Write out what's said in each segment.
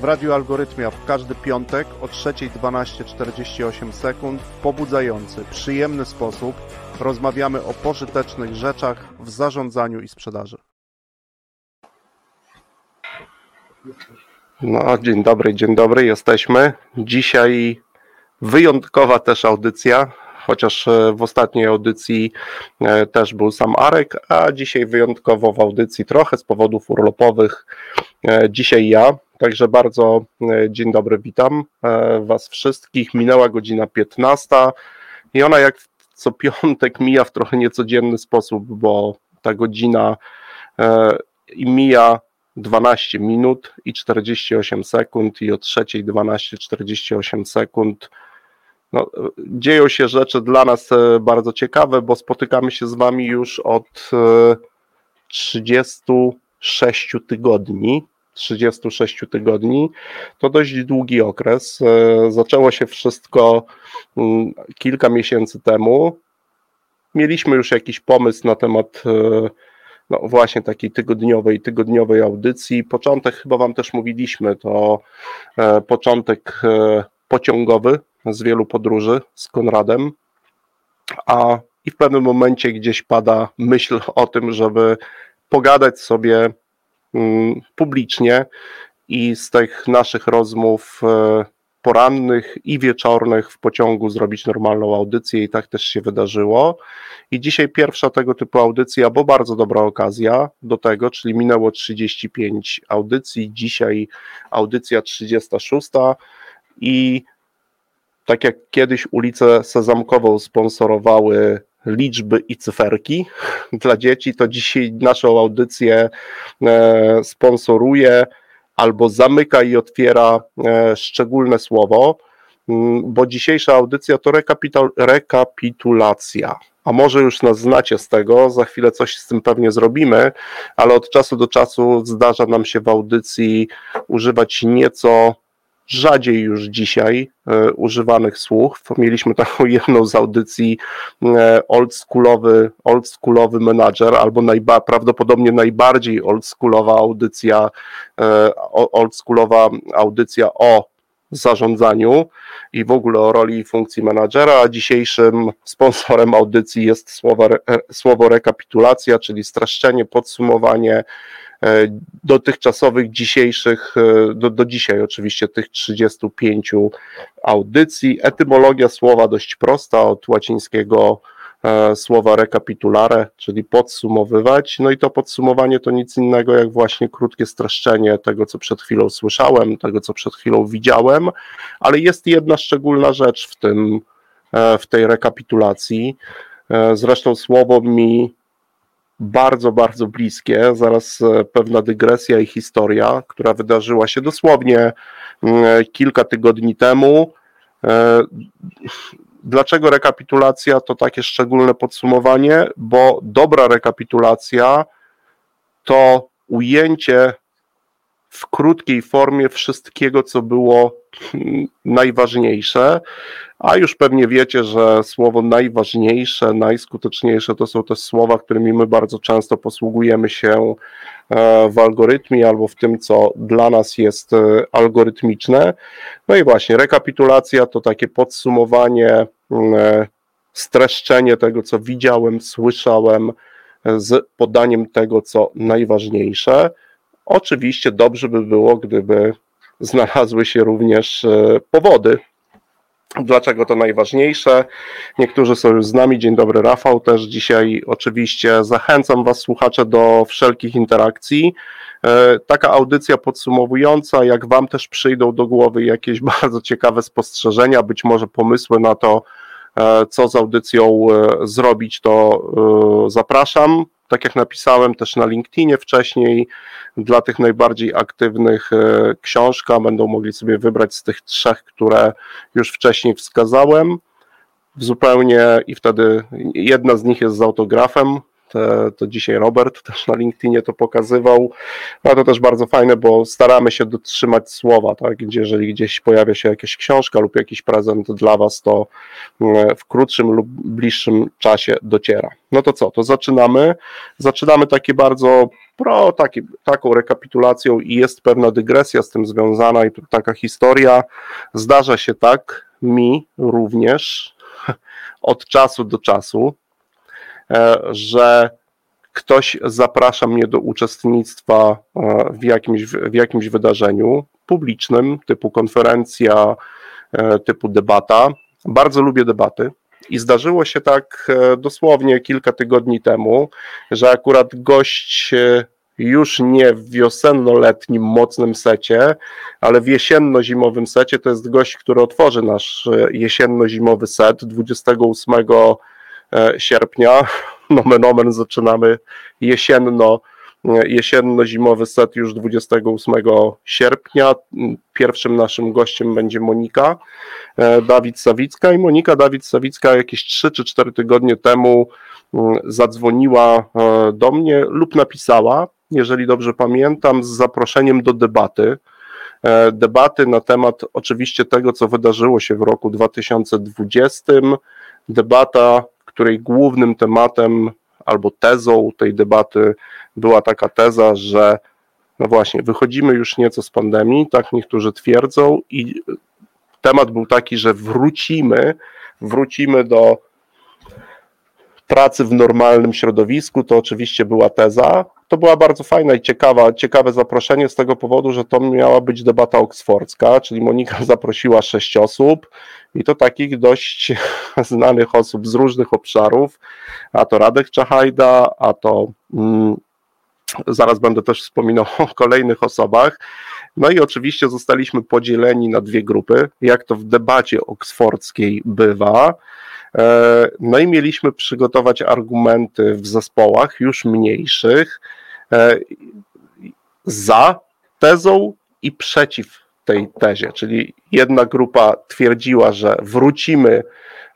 W Radiu Algorytmia w każdy piątek o 3.12.48 sekund w pobudzający, przyjemny sposób rozmawiamy o pożytecznych rzeczach w zarządzaniu i sprzedaży. No, dzień dobry, dzień dobry, jesteśmy. Dzisiaj wyjątkowa też audycja, chociaż e, w ostatniej audycji e, też był sam Arek, a dzisiaj wyjątkowo w audycji trochę z powodów urlopowych. E, dzisiaj ja, także bardzo dzień dobry, witam Was wszystkich. Minęła godzina 15 i ona jak co piątek mija w trochę niecodzienny sposób, bo ta godzina mija 12 minut i 48 sekund i o 3.12 48 sekund no, dzieją się rzeczy dla nas e, bardzo ciekawe, bo spotykamy się z Wami już od 36 e, tygodni. 36 tygodni. To dość długi okres. E, zaczęło się wszystko mm, kilka miesięcy temu. Mieliśmy już jakiś pomysł na temat no właśnie takiej tygodniowej, tygodniowej audycji. Początek chyba Wam też mówiliśmy, to początek pociągowy, z wielu podróży z Konradem, a i w pewnym momencie gdzieś pada myśl o tym, żeby pogadać sobie mm, publicznie i z tych naszych rozmów e, porannych i wieczornych w pociągu zrobić normalną audycję i tak też się wydarzyło. I dzisiaj pierwsza tego typu audycja, bo bardzo dobra okazja do tego, czyli minęło 35 audycji, dzisiaj audycja 36 i tak jak kiedyś ulicę Sezamkową sponsorowały liczby i cyferki dla dzieci, to dzisiaj naszą audycję e, sponsoruje albo zamyka i otwiera e, szczególne słowo, bo dzisiejsza audycja to rekapitulacja. A może już nas znacie z tego, za chwilę coś z tym pewnie zrobimy, ale od czasu do czasu zdarza nam się w audycji używać nieco rzadziej już dzisiaj e, używanych słów. Mieliśmy taką jedną z audycji e, oldschoolowy, oldschoolowy menadżer, albo najba, prawdopodobnie najbardziej oldschoolowa audycja, e, oldschoolowa audycja o zarządzaniu i w ogóle o roli i funkcji menadżera, a dzisiejszym sponsorem audycji jest słowo, słowo rekapitulacja, czyli streszczenie, podsumowanie E, dotychczasowych, dzisiejszych, e, do, do dzisiaj oczywiście tych 35 audycji. Etymologia słowa dość prosta, od łacińskiego e, słowa recapitulare, czyli podsumowywać. No i to podsumowanie to nic innego jak właśnie krótkie streszczenie tego, co przed chwilą słyszałem, tego, co przed chwilą widziałem, ale jest jedna szczególna rzecz w tym, w tej rekapitulacji. Zresztą słowo mi bardzo, bardzo bliskie. Zaraz e, pewna dygresja i historia, która wydarzyła się dosłownie mm, kilka tygodni temu. E, dlaczego rekapitulacja to takie szczególne podsumowanie? Bo dobra rekapitulacja to ujęcie w krótkiej formie wszystkiego, co było najważniejsze, a już pewnie wiecie, że słowo najważniejsze, najskuteczniejsze to są też słowa, którymi my bardzo często posługujemy się e, w algorytmie albo w tym, co dla nas jest e, algorytmiczne. No i właśnie, rekapitulacja to takie podsumowanie, e, streszczenie tego, co widziałem, słyszałem, z podaniem tego, co najważniejsze. Oczywiście dobrze by było, gdyby znalazły się również e, powody, Dlaczego to najważniejsze? Niektórzy są już z nami. Dzień dobry, Rafał. Też dzisiaj oczywiście zachęcam Was, słuchacze, do wszelkich interakcji. E, taka audycja podsumowująca, jak Wam też przyjdą do głowy jakieś bardzo ciekawe spostrzeżenia, być może pomysły na to, e, co z audycją zrobić, to zapraszam tak jak napisałem też na LinkedInie wcześniej, dla tych najbardziej aktywnych e, książka będą mogli sobie wybrać z tych trzech, które już wcześniej wskazałem. Zupełnie i wtedy jedna z nich jest z autografem, to dzisiaj Robert też na LinkedInie to pokazywał. No to też bardzo fajne, bo staramy się dotrzymać słowa, tak? Jeżeli gdzieś pojawia się jakaś książka lub jakiś prezent dla Was, to mm, w krótszym lub bliższym czasie dociera. No to co, to zaczynamy. Zaczynamy takie bardzo pro, taki, taką rekapitulacją i jest pewna dygresja z tym związana i taka historia. Zdarza się tak mi również od czasu do czasu, e, że ktoś zaprasza mnie do uczestnictwa e, w jakimś, w jakimś wydarzeniu publicznym, typu konferencja, e, typu debata. Bardzo lubię debaty. I zdarzyło się tak dosłownie kilka tygodni temu, że akurat gość już nie w wiosenno-letnim mocnym secie, ale w jesienno-zimowym secie to jest gość, który otworzy nasz e, jesienno-zimowy set 28 e, sierpnia. Nomen omen zaczynamy jesienno e, jesienno-zimowy set już 28 sierpnia. Pierwszym naszym gościem będzie Monika Dawid Sawicka i Monika Dawid Sawicka jakieś 3 czy 4 tygodnie temu zadzwoniła do mnie lub napisała jeżeli dobrze pamiętam, z zaproszeniem do debaty. E, debaty na temat oczywiście tego, co wydarzyło się w roku 2020. Debata, której głównym tematem albo tezą tej debaty była taka teza, że no właśnie, wychodzimy już nieco z pandemii, tak niektórzy twierdzą, i temat był taki, że wrócimy, wrócimy do pracy w normalnym środowisku, to oczywiście była teza, to była bardzo fajna i ciekawa, ciekawe zaproszenie z tego powodu, że to miała być debata oksfordzka, czyli Monika zaprosiła sześć osób i to takich dość znanych osób z różnych obszarów, a to Radek Czachajda, a to mm, zaraz będę też wspominał o kolejnych osobach. No i oczywiście zostaliśmy podzieleni na dwie grupy, jak to w debacie oksfordzkiej bywa. E, no i mieliśmy przygotować argumenty w zespołach już mniejszych, E, za tezą i przeciw tej tezie. Czyli jedna grupa twierdziła, że wrócimy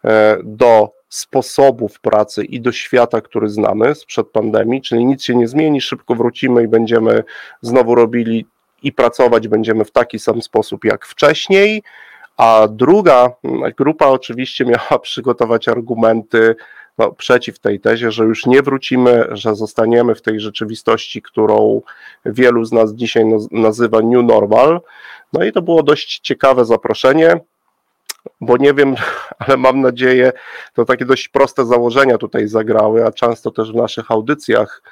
e, do sposobów pracy i do świata, który znamy sprzed pandemii, czyli nic się nie zmieni, szybko wrócimy i będziemy znowu robili i pracować będziemy w taki sam sposób jak wcześniej. A druga grupa oczywiście miała przygotować argumenty no, przeciw tej tezie, że już nie wrócimy, że zostaniemy w tej rzeczywistości, którą wielu z nas dzisiaj nazywa New Normal. No i to było dość ciekawe zaproszenie, bo nie wiem, ale mam nadzieję, to takie dość proste założenia tutaj zagrały, a często też w naszych audycjach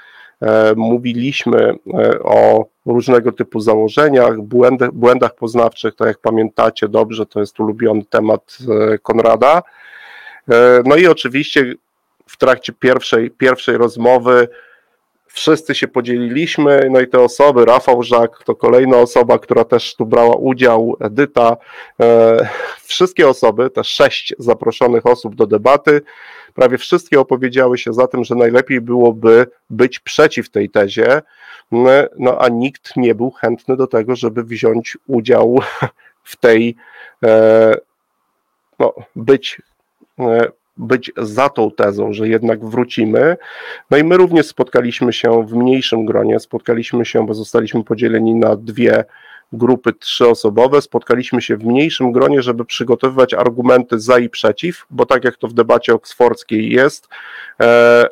mówiliśmy e, o różnego typu założeniach, błędach, błędach poznawczych, tak jak pamiętacie dobrze, to jest ulubiony temat e, Konrada. No i oczywiście w trakcie pierwszej, pierwszej rozmowy wszyscy się podzieliliśmy, no i te osoby, Rafał Żak, to kolejna osoba, która też tu brała udział, Edyta, e, wszystkie osoby, te sześć zaproszonych osób do debaty, prawie wszystkie opowiedziały się za tym, że najlepiej byłoby być przeciw tej tezie, no a nikt nie był chętny do tego, żeby wziąć udział w tej, e, no, być e, być za tą tezą, że jednak wrócimy. No i my również spotkaliśmy się w mniejszym gronie, spotkaliśmy się, bo zostaliśmy podzieleni na dwie grupy trzyosobowe, spotkaliśmy się w mniejszym gronie, żeby przygotowywać argumenty za i przeciw, bo tak jak to w debacie oksfordzkiej jest, e,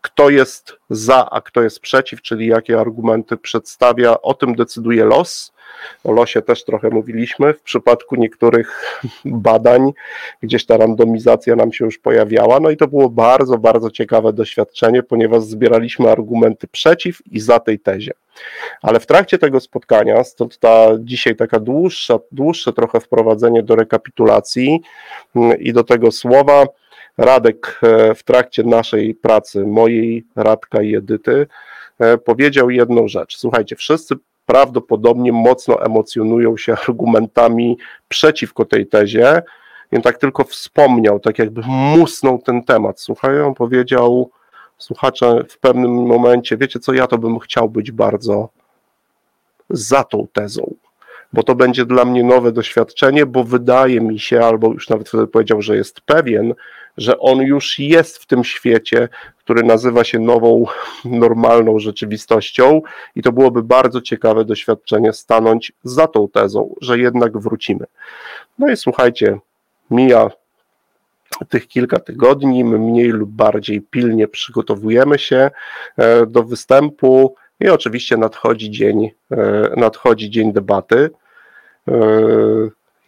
kto jest za, a kto jest przeciw, czyli jakie argumenty przedstawia, o tym decyduje los. O losie też trochę mówiliśmy. W przypadku niektórych badań gdzieś ta randomizacja nam się już pojawiała. No i to było bardzo, bardzo ciekawe doświadczenie, ponieważ zbieraliśmy argumenty przeciw i za tej tezie. Ale w trakcie tego spotkania, stąd ta dzisiaj taka dłuższa, dłuższe trochę wprowadzenie do rekapitulacji mm, i do tego słowa, Radek e, w trakcie naszej pracy, mojej, Radka i Edyty, e, powiedział jedną rzecz. Słuchajcie, wszyscy prawdopodobnie mocno emocjonują się argumentami przeciwko tej tezie. I tak tylko wspomniał, tak jakby musnął ten temat. Słuchaj, on powiedział, słuchacze w pewnym momencie, wiecie co, ja to bym chciał być bardzo za tą tezą. Bo to będzie dla mnie nowe doświadczenie, bo wydaje mi się, albo już nawet powiedział, że jest pewien, że on już jest w tym świecie, który nazywa się nową, normalną rzeczywistością, i to byłoby bardzo ciekawe doświadczenie stanąć za tą tezą, że jednak wrócimy. No i słuchajcie, mija tych kilka tygodni, my mniej lub bardziej pilnie przygotowujemy się e, do występu i oczywiście nadchodzi dzień, e, nadchodzi dzień debaty. E,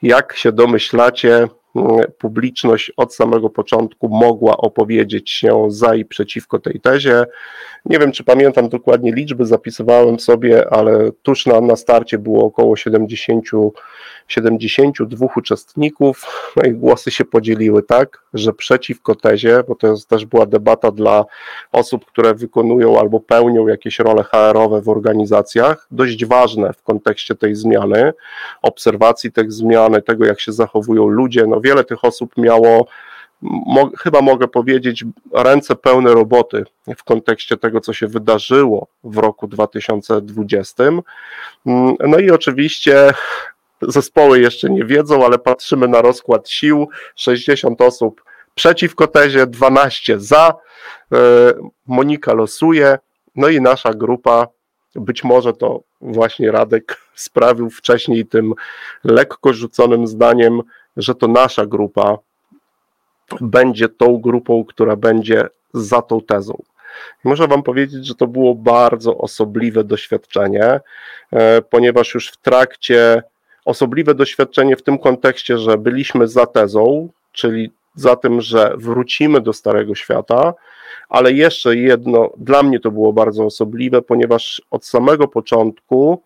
jak się domyślacie, publiczność od samego początku mogła opowiedzieć się za i przeciwko tej tezie. Nie wiem, czy pamiętam dokładnie liczby, zapisywałem sobie, ale tuż na, na starcie było około 70 72 uczestników, no i głosy się podzieliły tak, że przeciwko tezie, bo to jest, też była debata dla osób, które wykonują albo pełnią jakieś role HR-owe w organizacjach, dość ważne w kontekście tej zmiany, obserwacji tych zmian, tego jak się zachowują ludzie, no wiele tych osób miało Mo, chyba mogę powiedzieć, ręce pełne roboty w kontekście tego, co się wydarzyło w roku 2020. Mm, no i oczywiście zespoły jeszcze nie wiedzą, ale patrzymy na rozkład sił. 60 osób przeciwko tezie, 12 za. E, Monika losuje, no i nasza grupa, być może to właśnie Radek sprawił wcześniej tym lekko rzuconym zdaniem, że to nasza grupa będzie tą grupą, która będzie za tą tezą. Muszę Wam powiedzieć, że to było bardzo osobliwe doświadczenie, e, ponieważ już w trakcie osobliwe doświadczenie w tym kontekście, że byliśmy za tezą, czyli za tym, że wrócimy do Starego Świata, ale jeszcze jedno, dla mnie to było bardzo osobliwe, ponieważ od samego początku,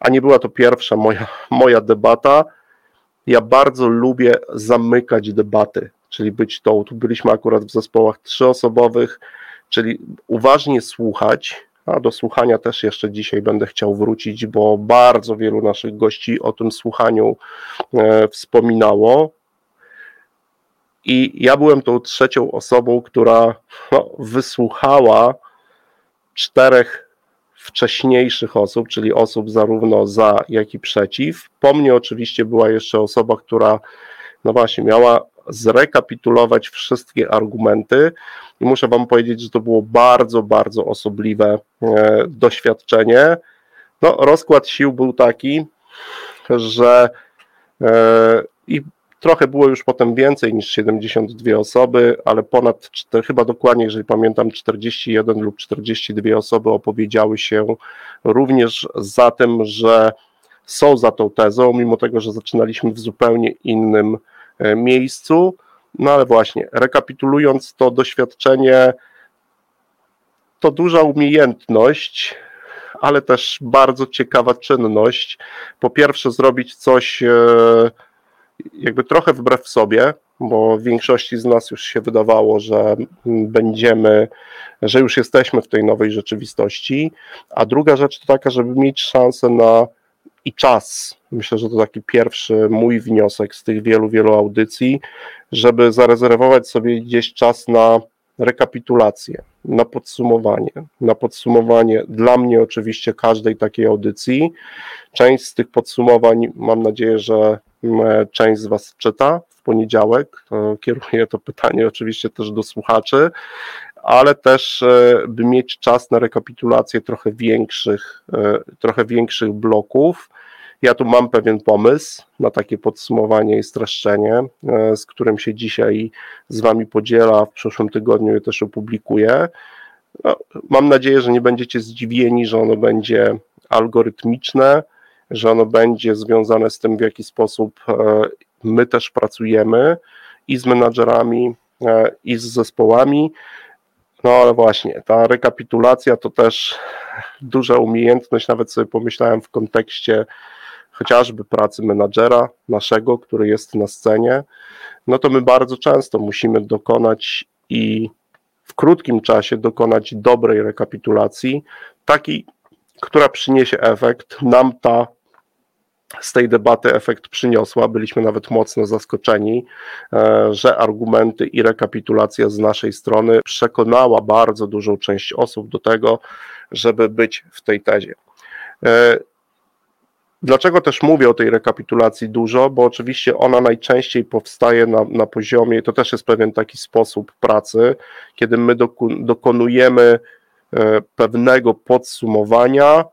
a nie była to pierwsza moja, moja debata, ja bardzo lubię zamykać debaty, czyli być tą, tu byliśmy akurat w zespołach trzyosobowych, czyli uważnie słuchać, a do słuchania też jeszcze dzisiaj będę chciał wrócić, bo bardzo wielu naszych gości o tym słuchaniu e, wspominało. I ja byłem tą trzecią osobą, która no, wysłuchała czterech wcześniejszych osób, czyli osób zarówno za, jak i przeciw. Po mnie oczywiście była jeszcze osoba, która, no właśnie, miała zrekapitulować wszystkie argumenty i muszę Wam powiedzieć, że to było bardzo, bardzo osobliwe e, doświadczenie. No, rozkład sił był taki, że e, i trochę było już potem więcej niż 72 osoby, ale ponad, chyba dokładnie, jeżeli pamiętam, 41 lub 42 osoby opowiedziały się również za tym, że są za tą tezą, mimo tego, że zaczynaliśmy w zupełnie innym e, miejscu. No ale właśnie, rekapitulując to doświadczenie, to duża umiejętność, ale też bardzo ciekawa czynność. Po pierwsze, zrobić coś e, jakby trochę wbrew sobie, bo większości z nas już się wydawało, że będziemy, że już jesteśmy w tej nowej rzeczywistości. A druga rzecz to taka, żeby mieć szansę na i czas. Myślę, że to taki pierwszy mój wniosek z tych wielu, wielu audycji, żeby zarezerwować sobie gdzieś czas na rekapitulację, na podsumowanie. Na podsumowanie dla mnie oczywiście każdej takiej audycji. Część z tych podsumowań mam nadzieję, że część z Was czyta w poniedziałek. Kieruję to pytanie oczywiście też do słuchaczy, ale też e, by mieć czas na rekapitulację trochę większych, e, trochę większych bloków. Ja tu mam pewien pomysł na takie podsumowanie i streszczenie, e, z którym się dzisiaj z Wami podziela, w przyszłym tygodniu je też opublikuję. No, mam nadzieję, że nie będziecie zdziwieni, że ono będzie algorytmiczne, że ono będzie związane z tym, w jaki sposób my też pracujemy i z menadżerami, i z zespołami. No ale właśnie, ta rekapitulacja to też duża umiejętność, nawet sobie pomyślałem w kontekście chociażby pracy menadżera naszego, który jest na scenie, no to my bardzo często musimy dokonać i w krótkim czasie dokonać dobrej rekapitulacji, takiej, która przyniesie efekt. Nam ta z tej debaty efekt przyniosła. Byliśmy nawet mocno zaskoczeni, e, że argumenty i rekapitulacja z naszej strony przekonała bardzo dużą część osób do tego, żeby być w tej tezie. E, Dlaczego też mówię o tej rekapitulacji dużo? Bo oczywiście ona najczęściej powstaje na, na poziomie, to też jest pewien taki sposób pracy, kiedy my dokonujemy e, pewnego podsumowania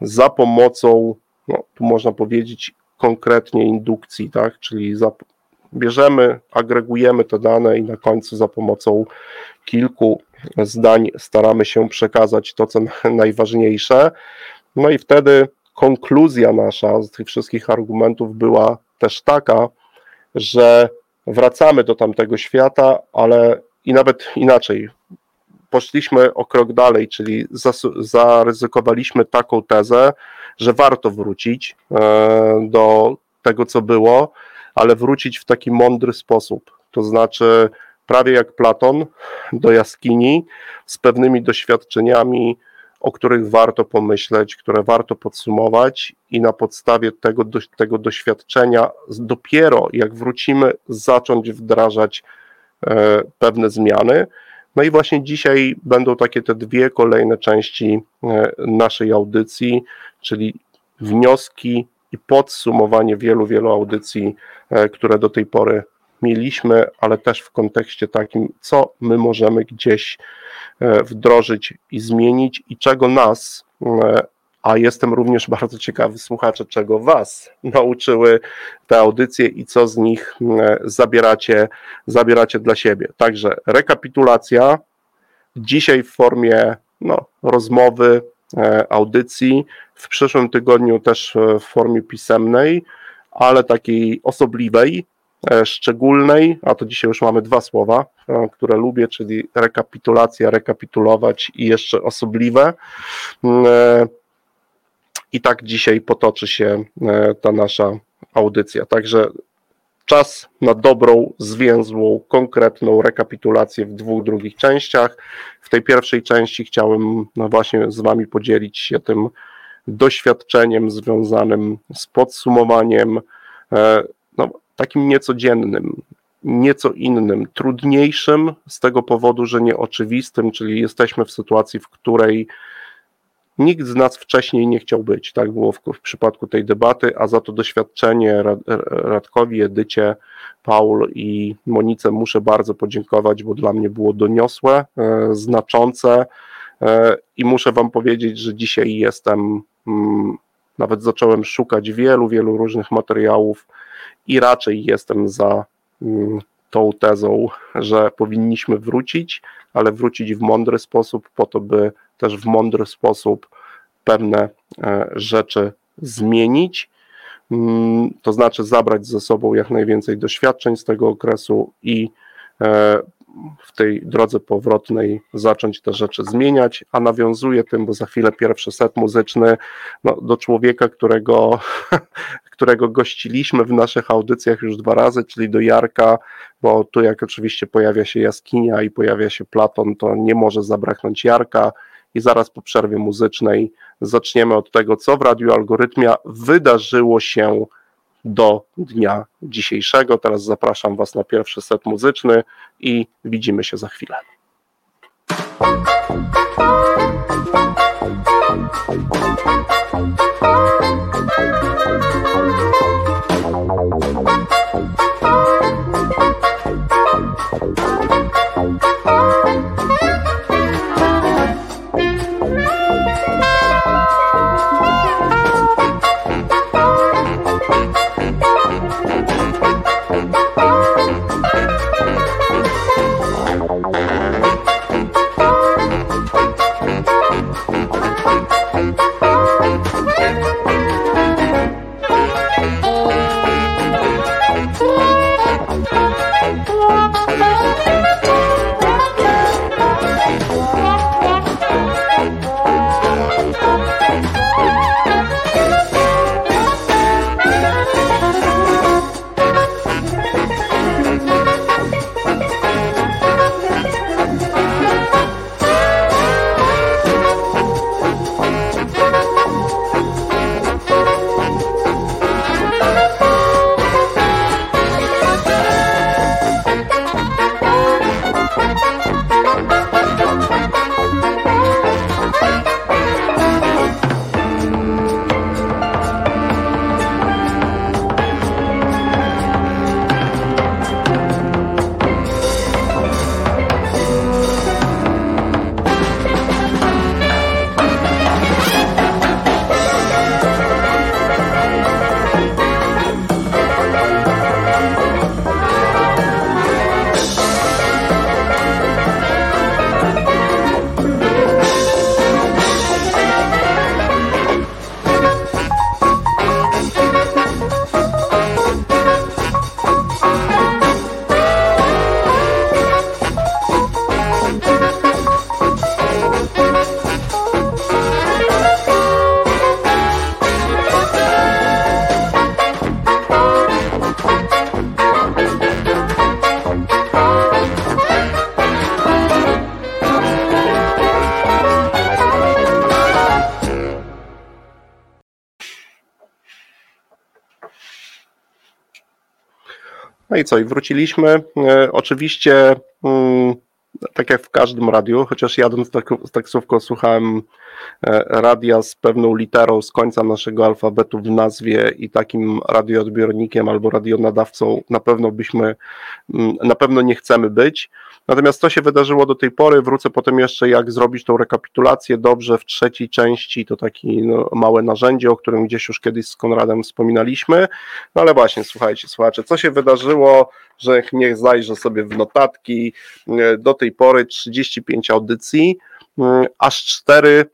za pomocą, no, tu można powiedzieć, konkretnie indukcji, tak? czyli bierzemy, agregujemy te dane i na końcu za pomocą kilku zdań staramy się przekazać to, co najważniejsze. No i wtedy konkluzja nasza z tych wszystkich argumentów była też taka, że wracamy do tamtego świata, ale i nawet inaczej. Poszliśmy o krok dalej, czyli zaryzykowaliśmy taką tezę, że warto wrócić e, do tego, co było, ale wrócić w taki mądry sposób. To znaczy, prawie jak Platon, do jaskini z pewnymi doświadczeniami, o których warto pomyśleć, które warto podsumować i na podstawie tego, tego doświadczenia dopiero jak wrócimy, zacząć wdrażać e, pewne zmiany. No i właśnie dzisiaj będą takie te dwie kolejne części e, naszej audycji, czyli wnioski i podsumowanie wielu, wielu audycji, e, które do tej pory mieliśmy, ale też w kontekście takim, co my możemy gdzieś e, wdrożyć i zmienić i czego nas, e, a jestem również bardzo ciekawy słuchacze, czego Was nauczyły te audycje i co z nich zabieracie, zabieracie dla siebie. Także rekapitulacja dzisiaj w formie no, rozmowy, audycji. W przyszłym tygodniu też e, w formie pisemnej, ale takiej osobliwej, e, szczególnej, a to dzisiaj już mamy dwa słowa, które lubię, czyli rekapitulacja, rekapitulować i jeszcze osobliwe. I tak dzisiaj potoczy się ta nasza audycja. Także czas na dobrą, zwięzłą, konkretną rekapitulację w dwóch drugich częściach. W tej pierwszej części chciałem no właśnie z Wami podzielić się tym doświadczeniem związanym z podsumowaniem, e, no, takim niecodziennym, nieco innym, trudniejszym z tego powodu, że nieoczywistym, czyli jesteśmy w sytuacji, w której Nikt z nas wcześniej nie chciał być, tak było w, w przypadku tej debaty, a za to doświadczenie Radkowi, Edycie, Paul i Monice muszę bardzo podziękować, bo dla mnie było doniosłe, e, znaczące e, i muszę Wam powiedzieć, że dzisiaj jestem, mm, nawet zacząłem szukać wielu, wielu różnych materiałów i raczej jestem za mm, tą tezą, że powinniśmy wrócić, ale wrócić w mądry sposób, po to, by też w mądry sposób pewne e, rzeczy zmienić, mm, to znaczy zabrać ze sobą jak najwięcej doświadczeń z tego okresu i e, w tej drodze powrotnej zacząć te rzeczy zmieniać, a nawiązuje tym, bo za chwilę pierwszy set muzyczny no, do człowieka, którego, którego gościliśmy w naszych audycjach już dwa razy, czyli do Jarka, bo tu jak oczywiście pojawia się jaskinia i pojawia się Platon, to nie może zabraknąć Jarka i zaraz po przerwie muzycznej zaczniemy od tego, co w Radiu Algorytmia wydarzyło się do dnia dzisiejszego. Teraz zapraszam Was na pierwszy set muzyczny i widzimy się za chwilę. No i co, i wróciliśmy. Oczywiście mm, tak jak w każdym radiu, chociaż jadąc tak, taksówką słuchałem e, radia z pewną literą z końca naszego alfabetu w nazwie i takim radioodbiornikiem albo radionadawcą na pewno byśmy, mm, na pewno nie chcemy być. Natomiast co się wydarzyło do tej pory, wrócę potem jeszcze jak zrobić tą rekapitulację. Dobrze w trzeciej części, to takie no, małe narzędzie, o którym gdzieś już kiedyś z Konradem wspominaliśmy, no ale właśnie, słuchajcie, słuchacze, co się wydarzyło, że niech zajrzę sobie w notatki, do tej pory 35 audycji, mm, aż 4,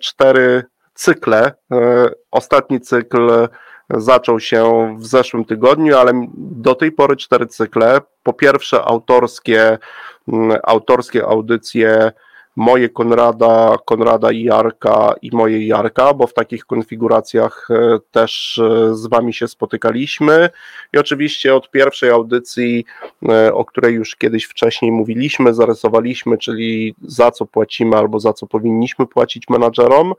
4 mm, cykle, e, ostatni cykl zaczął się w zeszłym tygodniu, ale do tej pory cztery cykle. Po pierwsze, autorskie, mm, autorskie audycje moje Konrada, Konrada i Jarka i moje Jarka, bo w takich konfiguracjach e, też e, z Wami się spotykaliśmy. I oczywiście od pierwszej audycji, e, o której już kiedyś wcześniej mówiliśmy, zarysowaliśmy, czyli za co płacimy albo za co powinniśmy płacić menadżerom,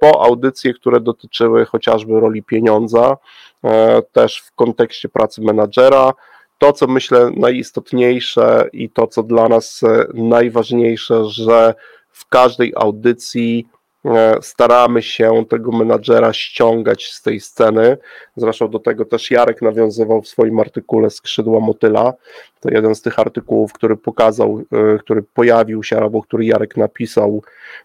po audycje, które dotyczyły chociażby roli pieniądza, też w kontekście pracy menadżera to, co myślę najistotniejsze i to, co dla nas e, najważniejsze, że w każdej audycji E, staramy się tego menadżera ściągać z tej sceny. Zresztą do tego też Jarek nawiązywał w swoim artykule Skrzydła Motyla. To jeden z tych artykułów, który pokazał, e, który pojawił się, albo który Jarek napisał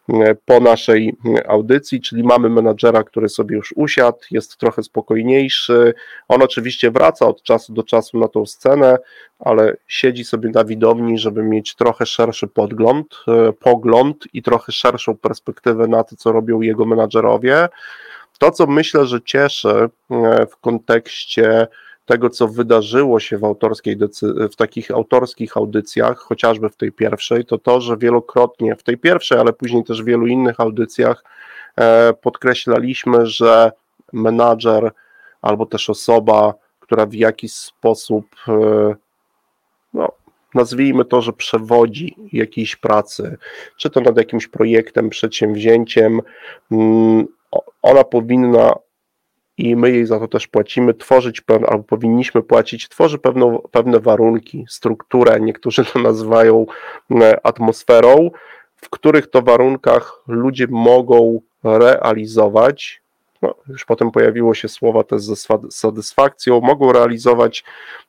e, po naszej audycji, czyli mamy menadżera, który sobie już usiadł, jest trochę spokojniejszy. On oczywiście wraca od czasu do czasu na tą scenę, ale siedzi sobie na widowni, żeby mieć trochę szerszy podgląd, pogląd i trochę szerszą perspektywę na to, co robią jego menadżerowie. To, co myślę, że cieszy e, w kontekście tego, co wydarzyło się w, autorskiej w takich autorskich audycjach, chociażby w tej pierwszej, to to, że wielokrotnie w tej pierwszej, ale później też w wielu innych audycjach e, podkreślaliśmy, że menadżer albo też osoba, która w jakiś sposób e, no, nazwijmy to, że przewodzi jakiejś pracy, czy to nad jakimś projektem, przedsięwzięciem, mm, ona powinna i my jej za to też płacimy, tworzyć albo powinniśmy płacić, tworzy pewną, pewne warunki, strukturę, niektórzy to nazywają e, atmosferą, w których to warunkach ludzie mogą realizować, no, już potem pojawiło się słowa też ze satysfakcją, mogą realizować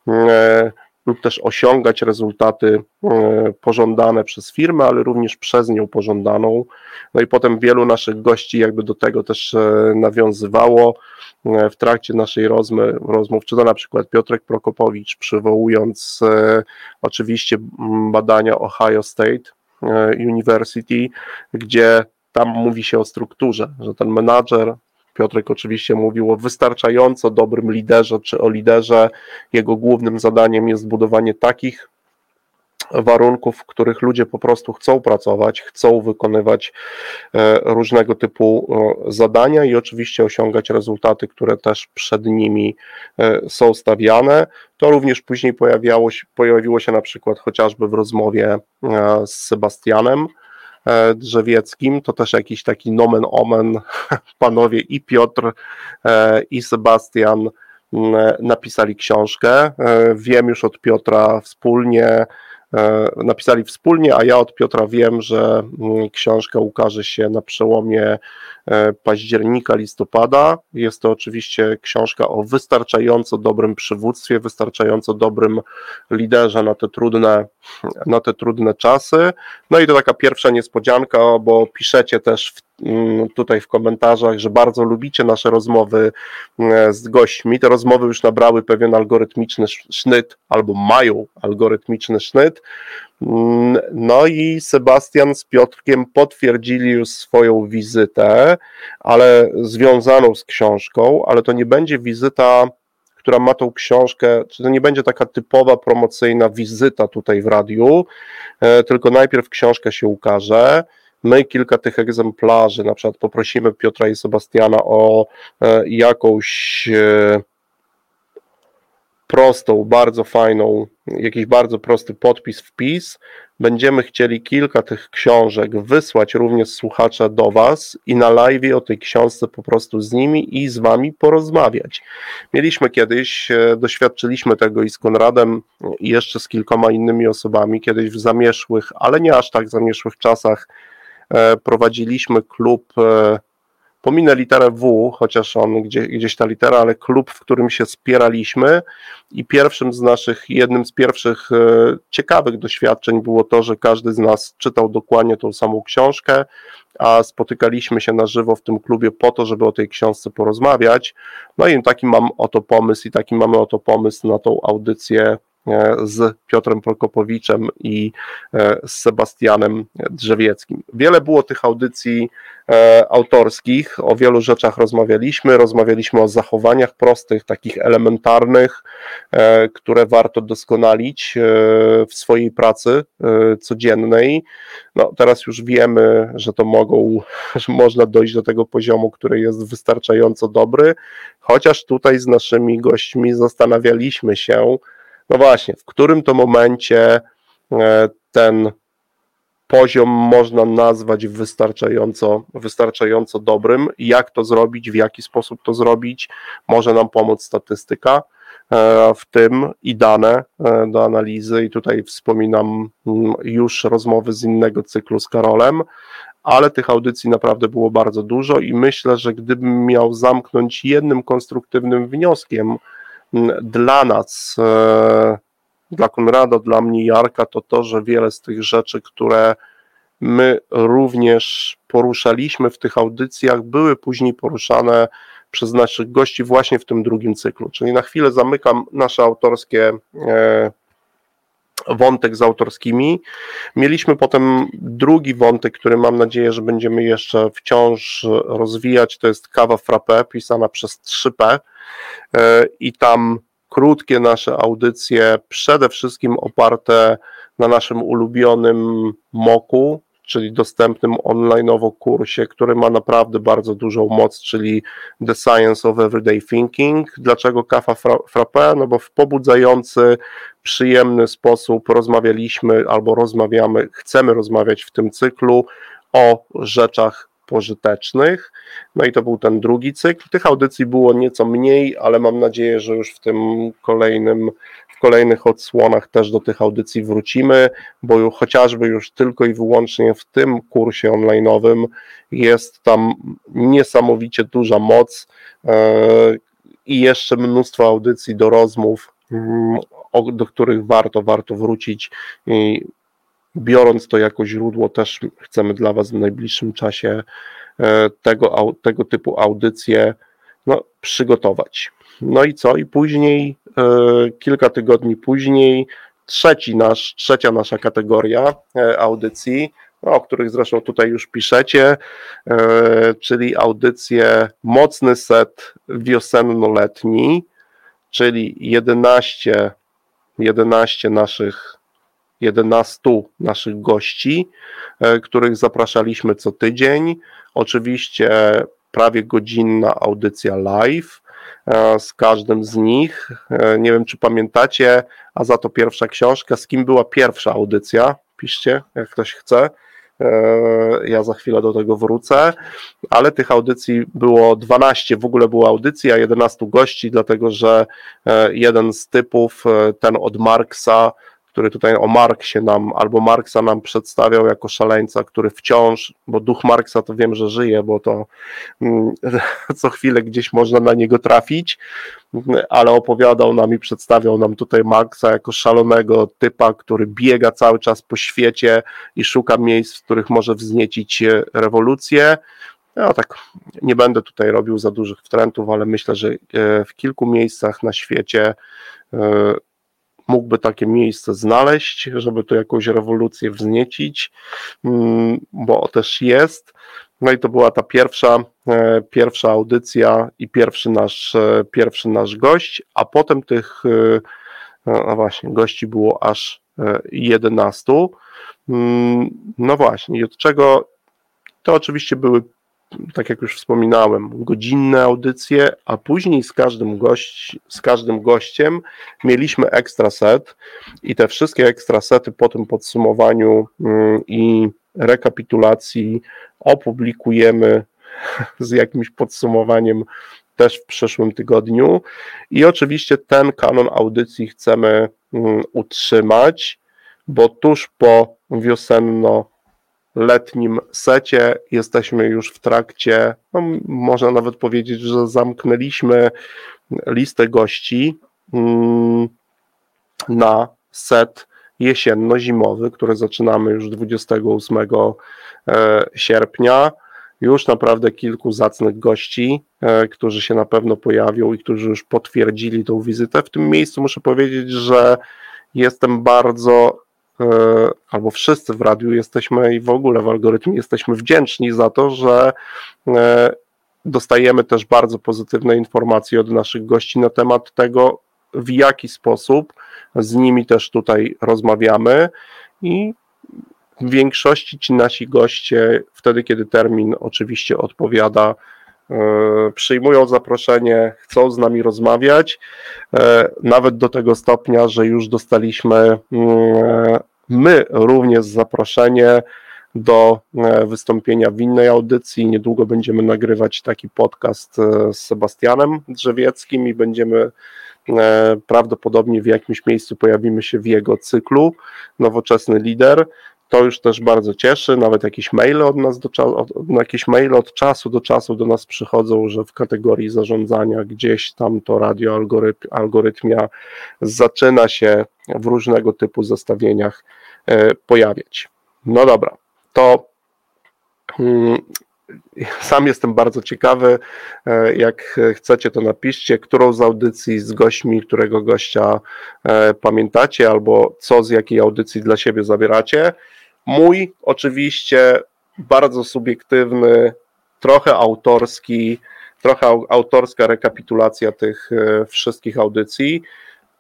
e, lub też osiągać rezultaty e, pożądane przez firmę, ale również przez nią pożądaną. No i potem wielu naszych gości jakby do tego też e, nawiązywało e, w trakcie naszej rozmy, rozmów, czy to na przykład Piotrek Prokopowicz, przywołując oczywiście badania Ohio State University, gdzie tam mówi się o strukturze, że ten menadżer Piotrek oczywiście mówił o wystarczająco dobrym liderze, czy o liderze. Jego głównym zadaniem jest budowanie takich warunków, w których ludzie po prostu chcą pracować, chcą wykonywać e, różnego typu e, zadania i oczywiście osiągać rezultaty, które też przed nimi e, są stawiane. To również później pojawiało się, pojawiło się na przykład chociażby w rozmowie z Sebastianem, drzewieckim, to też jakiś taki nomen omen, panowie i Piotr e, i Sebastian napisali książkę. E, wiem już od Piotra wspólnie, E, napisali wspólnie, a ja od Piotra wiem, że mm, książka ukaże się na przełomie e, października, listopada. Jest to oczywiście książka o wystarczająco dobrym przywództwie, wystarczająco dobrym liderze na te trudne, na te trudne czasy. No i to taka pierwsza niespodzianka, bo piszecie też w tutaj w komentarzach, że bardzo lubicie nasze rozmowy mm, z gośćmi. Te rozmowy już nabrały pewien algorytmiczny sznyt, albo mają algorytmiczny sznyt. Mm, no i Sebastian z Piotrkiem potwierdzili już swoją wizytę, ale związaną z książką, ale to nie będzie wizyta która ma tą książkę, czy to nie będzie taka typowa promocyjna wizyta tutaj w radiu, e, tylko najpierw książka się ukaże, My kilka tych egzemplarzy, na przykład poprosimy Piotra i Sebastiana o e, jakąś e, prostą, bardzo fajną, jakiś bardzo prosty podpis, wpis. Będziemy chcieli kilka tych książek wysłać również słuchacza do Was i na live o tej książce po prostu z nimi i z Wami porozmawiać. Mieliśmy kiedyś, e, doświadczyliśmy tego i z Konradem, i jeszcze z kilkoma innymi osobami, kiedyś w zamieszłych, ale nie aż tak zamieszłych czasach prowadziliśmy klub e, Pominę literę W, chociaż on gdzieś, gdzieś ta litera, ale klub, w którym się spieraliśmy i pierwszym z naszych, jednym z pierwszych e, ciekawych doświadczeń było to, że każdy z nas czytał dokładnie tą samą książkę, a spotykaliśmy się na żywo w tym klubie po to, żeby o tej książce porozmawiać. No i taki mam oto pomysł i taki mamy oto pomysł na tą audycję E, z Piotrem Prokopowiczem i e, z Sebastianem Drzewieckim. Wiele było tych audycji e, autorskich, o wielu rzeczach rozmawialiśmy, rozmawialiśmy o zachowaniach prostych, takich elementarnych, które warto doskonalić w swojej pracy codziennej. No, teraz już wiemy, że to mogą, że można dojść do tego poziomu, który jest wystarczająco dobry, chociaż tutaj z naszymi gośćmi zastanawialiśmy się, no właśnie, w którym to momencie e, ten poziom można nazwać wystarczająco, wystarczająco dobrym. Jak to zrobić, w jaki sposób to zrobić, może nam pomóc statystyka e, w tym i dane e, do analizy. I tutaj wspominam mm, już rozmowy z innego cyklu z Karolem, ale tych audycji naprawdę było bardzo dużo i myślę, że gdybym miał zamknąć jednym konstruktywnym wnioskiem, dla nas, e, dla Konrada, dla mnie Jarka, to to, że wiele z tych rzeczy, które my również poruszaliśmy w tych audycjach, były później poruszane przez naszych gości właśnie w tym drugim cyklu. Czyli na chwilę zamykam nasze autorskie e, wątek z autorskimi. Mieliśmy potem drugi wątek, który mam nadzieję, że będziemy jeszcze wciąż rozwijać, to jest kawa frappe pisana przez 3P e, i tam krótkie nasze audycje, przede wszystkim oparte na naszym ulubionym moku, czyli dostępnym onlineowo kursie, który ma naprawdę bardzo dużą moc, czyli The Science of Everyday Thinking. Dlaczego kafa frappe? No bo w pobudzający, przyjemny sposób rozmawialiśmy albo rozmawiamy, chcemy rozmawiać w tym cyklu o rzeczach pożytecznych. No i to był ten drugi cykl. Tych audycji było nieco mniej, ale mam nadzieję, że już w tym kolejnym, kolejnych odsłonach też do tych audycji wrócimy, bo już, chociażby już tylko i wyłącznie w tym kursie online'owym jest tam niesamowicie duża moc e, i jeszcze mnóstwo audycji do rozmów, mm, do których warto, warto wrócić i biorąc to jako źródło, też chcemy dla Was w najbliższym czasie e, tego, tego typu audycje no, przygotować. No i co? I później, kilka tygodni później, trzeci nasz, trzecia nasza kategoria e, audycji, no, o których zresztą tutaj już piszecie, czyli audycje Mocny Set Wiosenno-Letni, czyli 11, 11 naszych 11 naszych gości, e, których zapraszaliśmy co tydzień. Oczywiście prawie godzinna audycja live e, z każdym z nich. E, nie wiem, czy pamiętacie, a za to pierwsza książka. Z kim była pierwsza audycja? Piszcie, jak ktoś chce. Ja za chwilę do tego wrócę, ale tych audycji było 12, w ogóle była audycja, 11 gości, dlatego że jeden z typów, ten od Marksa, który tutaj o Marksie nam, albo Marksa nam przedstawiał jako szaleńca, który wciąż, bo duch Marksa to wiem, że żyje, bo to mm, co chwilę gdzieś można na niego trafić, ale opowiadał nam i przedstawiał nam tutaj Marksa jako szalonego typa, który biega cały czas po świecie i szuka miejsc, w których może wzniecić rewolucję. Ja tak nie będę tutaj robił za dużych wtrętów, ale myślę, że e, w kilku miejscach na świecie e, mógłby takie miejsce znaleźć, żeby tu jakąś rewolucję wzniecić, mm, bo też jest. No i to była ta pierwsza, e, pierwsza audycja i pierwszy nasz, e, pierwszy nasz gość, a potem tych, no właśnie, gości było aż 11. Mm, no właśnie, i od czego to oczywiście były tak jak już wspominałem, godzinne audycje, a później z każdym, gość, z każdym gościem mieliśmy ekstra set i te wszystkie ekstra sety po tym podsumowaniu mm, i rekapitulacji opublikujemy z jakimś podsumowaniem też w przyszłym tygodniu. I oczywiście ten kanon audycji chcemy mm, utrzymać, bo tuż po wiosenno letnim secie jesteśmy już w trakcie, no, można nawet powiedzieć, że zamknęliśmy listę gości mm, na set jesienno-zimowy, który zaczynamy już 28 e, sierpnia już naprawdę kilku zacnych gości, e, którzy się na pewno pojawią i którzy już potwierdzili tą wizytę. W tym miejscu muszę powiedzieć, że jestem bardzo, albo wszyscy w radiu jesteśmy i w ogóle w algorytmie jesteśmy wdzięczni za to, że e, dostajemy też bardzo pozytywne informacje od naszych gości na temat tego, w jaki sposób z nimi też tutaj rozmawiamy. I w większości ci nasi goście, wtedy kiedy termin oczywiście odpowiada, e, przyjmują zaproszenie, chcą z nami rozmawiać, e, nawet do tego stopnia, że już dostaliśmy mm, my również zaproszenie do e, wystąpienia w innej audycji. Niedługo będziemy nagrywać taki podcast z Sebastianem Drzewieckim i będziemy prawdopodobnie w jakimś miejscu pojawimy się w jego cyklu Nowoczesny Lider. To już też bardzo cieszy, nawet jakieś maile od nas do od, jakieś maile od czasu do czasu do nas przychodzą, że w kategorii zarządzania gdzieś tam to radio algorytmia zaczyna się w różnego typu zestawieniach e, pojawiać. No dobra, to hmm, sam jestem bardzo ciekawy. E, jak chcecie, to napiszcie, którą z audycji z gośćmi, którego gościa e, pamiętacie, albo co z jakiej audycji dla siebie zabieracie. Mój oczywiście bardzo subiektywny, trochę autorski, trochę autorska rekapitulacja tych e, wszystkich audycji.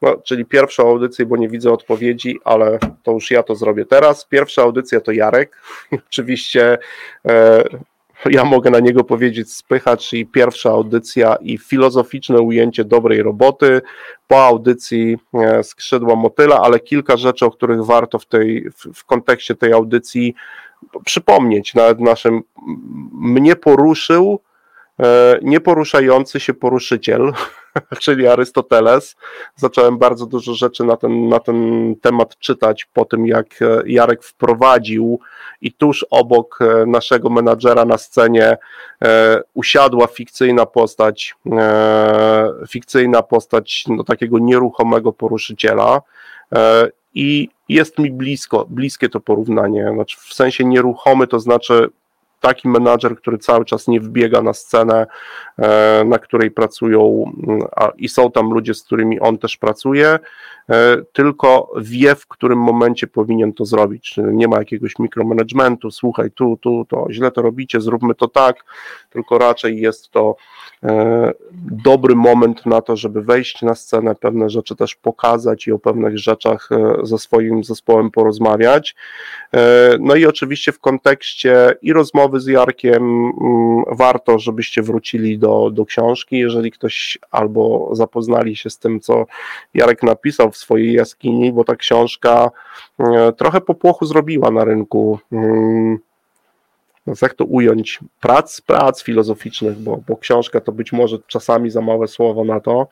No, czyli pierwszą audycję, bo nie widzę odpowiedzi, ale to już ja to zrobię teraz. Pierwsza audycja to Jarek. Oczywiście e, ja mogę na niego powiedzieć spychacz czyli pierwsza audycja i filozoficzne ujęcie dobrej roboty. Po audycji e, skrzydła motyla, ale kilka rzeczy, o których warto w, tej, w, kontekście tej audycji przypomnieć. Nawet naszym mnie poruszył nieporuszający się poruszyciel, czyli Arystoteles. Zacząłem bardzo dużo rzeczy na ten, na ten temat czytać po tym, jak e, Jarek wprowadził i tuż obok e, naszego menadżera na scenie usiadła fikcyjna postać, fikcyjna postać no, takiego nieruchomego poruszyciela. I jest mi blisko, bliskie to porównanie. Znaczy w sensie nieruchomy to znaczy taki menadżer, który cały czas nie wbiega na scenę, e, na której pracują i są tam ludzie, z którymi on też pracuje, e, tylko wie, w którym momencie powinien to zrobić. Nie ma jakiegoś mikromanagementu, słuchaj, tu, tu, to źle to robicie, zróbmy to tak, tylko raczej jest to e, dobry moment na to, żeby wejść na scenę, pewne rzeczy też pokazać i o pewnych rzeczach ze swoim zespołem porozmawiać. No i oczywiście w kontekście i rozmowy, rozmowy z Jarkiem mm, warto, żebyście wrócili do, do książki, jeżeli ktoś albo zapoznali się z tym, co Jarek napisał w swojej jaskini, bo ta książka e, trochę popłochu zrobiła na rynku no jak to ująć, prac, prac filozoficznych, bo, bo książka to być może czasami za małe słowo na to,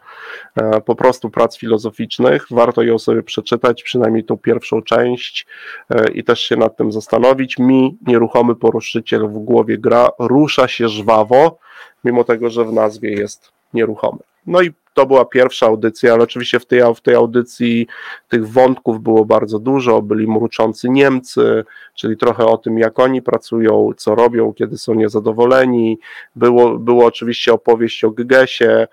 e, po prostu prac filozoficznych, warto ją sobie przeczytać, przynajmniej tą pierwszą część e, i też się nad tym zastanowić. Mi nieruchomy poruszyciel w głowie gra, rusza się żwawo, mimo tego, że w nazwie jest nieruchomy. No i to była pierwsza audycja, ale oczywiście w tej, w tej audycji tych wątków było bardzo dużo. Byli mruczący Niemcy, czyli trochę o tym, jak oni pracują, co robią, kiedy są niezadowoleni. Było, było oczywiście opowieść o Gegesie.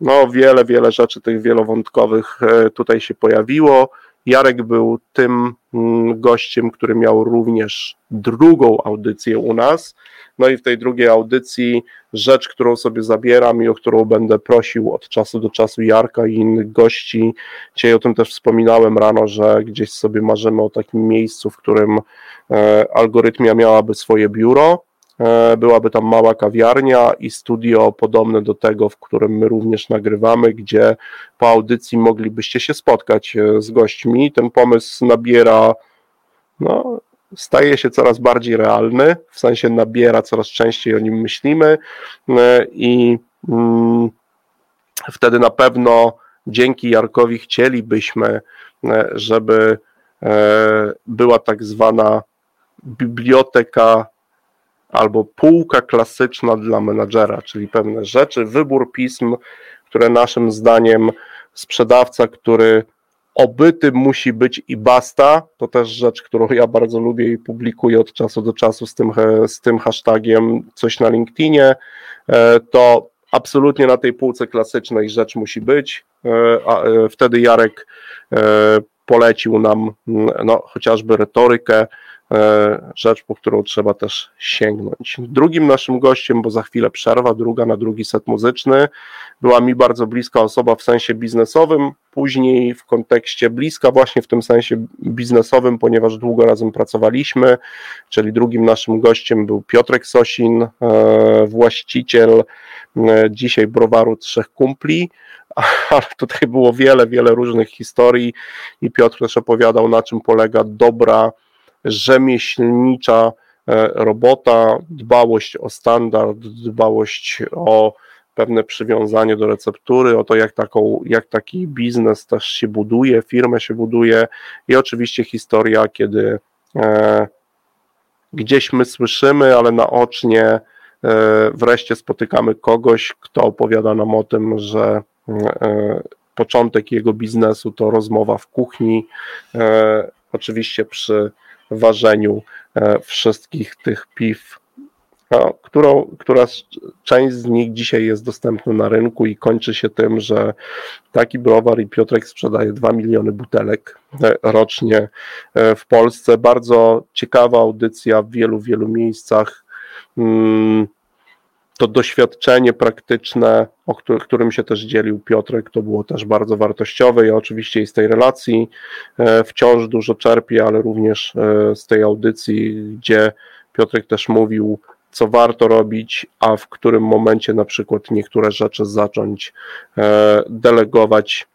No, wiele, wiele rzeczy tych wielowątkowych e, tutaj się pojawiło. Jarek był tym mm, gościem, który miał również drugą audycję u nas. No i w tej drugiej audycji rzecz, którą sobie zabieram i o którą będę prosił od czasu do czasu Jarka i innych gości. Dzisiaj o tym też wspominałem rano, że gdzieś sobie marzymy o takim miejscu, w którym e, algorytmia miałaby swoje biuro byłaby tam mała kawiarnia i studio podobne do tego, w którym my również nagrywamy, gdzie po audycji moglibyście się spotkać z gośćmi. Ten pomysł nabiera no, staje się coraz bardziej realny, w sensie nabiera coraz częściej o nim myślimy e, i mm, wtedy na pewno dzięki Jarkowi chcielibyśmy, e, żeby e, była tak zwana biblioteka albo półka klasyczna dla menadżera, czyli pewne rzeczy, wybór pism, które naszym zdaniem sprzedawca, który obyty musi być i basta. To też rzecz, którą ja bardzo lubię i publikuję od czasu do czasu z tym, z tym hashtagiem coś na LinkedInie. E, to absolutnie na tej półce klasycznej rzecz musi być. E, e, wtedy Jarek polecił nam no, chociażby retorykę, rzecz, po którą trzeba też sięgnąć. Drugim naszym gościem, bo za chwilę przerwa, druga na drugi set muzyczny, była mi bardzo bliska osoba w sensie biznesowym, później w kontekście bliska właśnie w tym sensie biznesowym, ponieważ długo razem pracowaliśmy, czyli drugim naszym gościem był Piotrek Sosin, e, właściciel e, dzisiaj browaru Trzech Kumpli, ale tutaj było wiele, wiele różnych historii i Piotr też opowiadał, na czym polega dobra rzemieślnicza e, robota, dbałość o standard, dbałość o pewne przywiązanie do receptury, o to, jak, taką, jak taki biznes też się buduje, firmę się buduje i oczywiście historia, kiedy e, gdzieś my słyszymy, ale naocznie e, wreszcie spotykamy kogoś, kto opowiada nam o tym, że e, początek jego biznesu to rozmowa w kuchni, e, oczywiście przy ważeniu e, wszystkich tych piw, którą, która część z nich dzisiaj jest dostępna na rynku i kończy się tym, że taki browar i Piotrek sprzedaje 2 miliony butelek e, rocznie e, w Polsce. Bardzo ciekawa audycja w wielu, wielu miejscach. To doświadczenie praktyczne, o którym się też dzielił Piotrek, to było też bardzo wartościowe. Ja oczywiście i z tej relacji e, wciąż dużo czerpię, ale również e, z tej audycji, gdzie Piotrek też mówił, co warto robić, a w którym momencie na przykład niektóre rzeczy zacząć e, delegować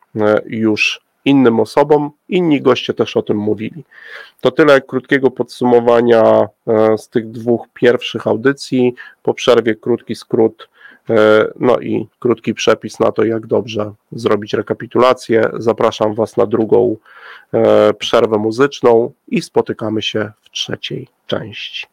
już innym osobom. Inni goście też o tym mówili. To tyle krótkiego podsumowania e, z tych dwóch pierwszych audycji. Po przerwie krótki skrót, e, no i krótki przepis na to, jak dobrze zrobić rekapitulację. Zapraszam Was na drugą e, przerwę muzyczną i spotykamy się w trzeciej części.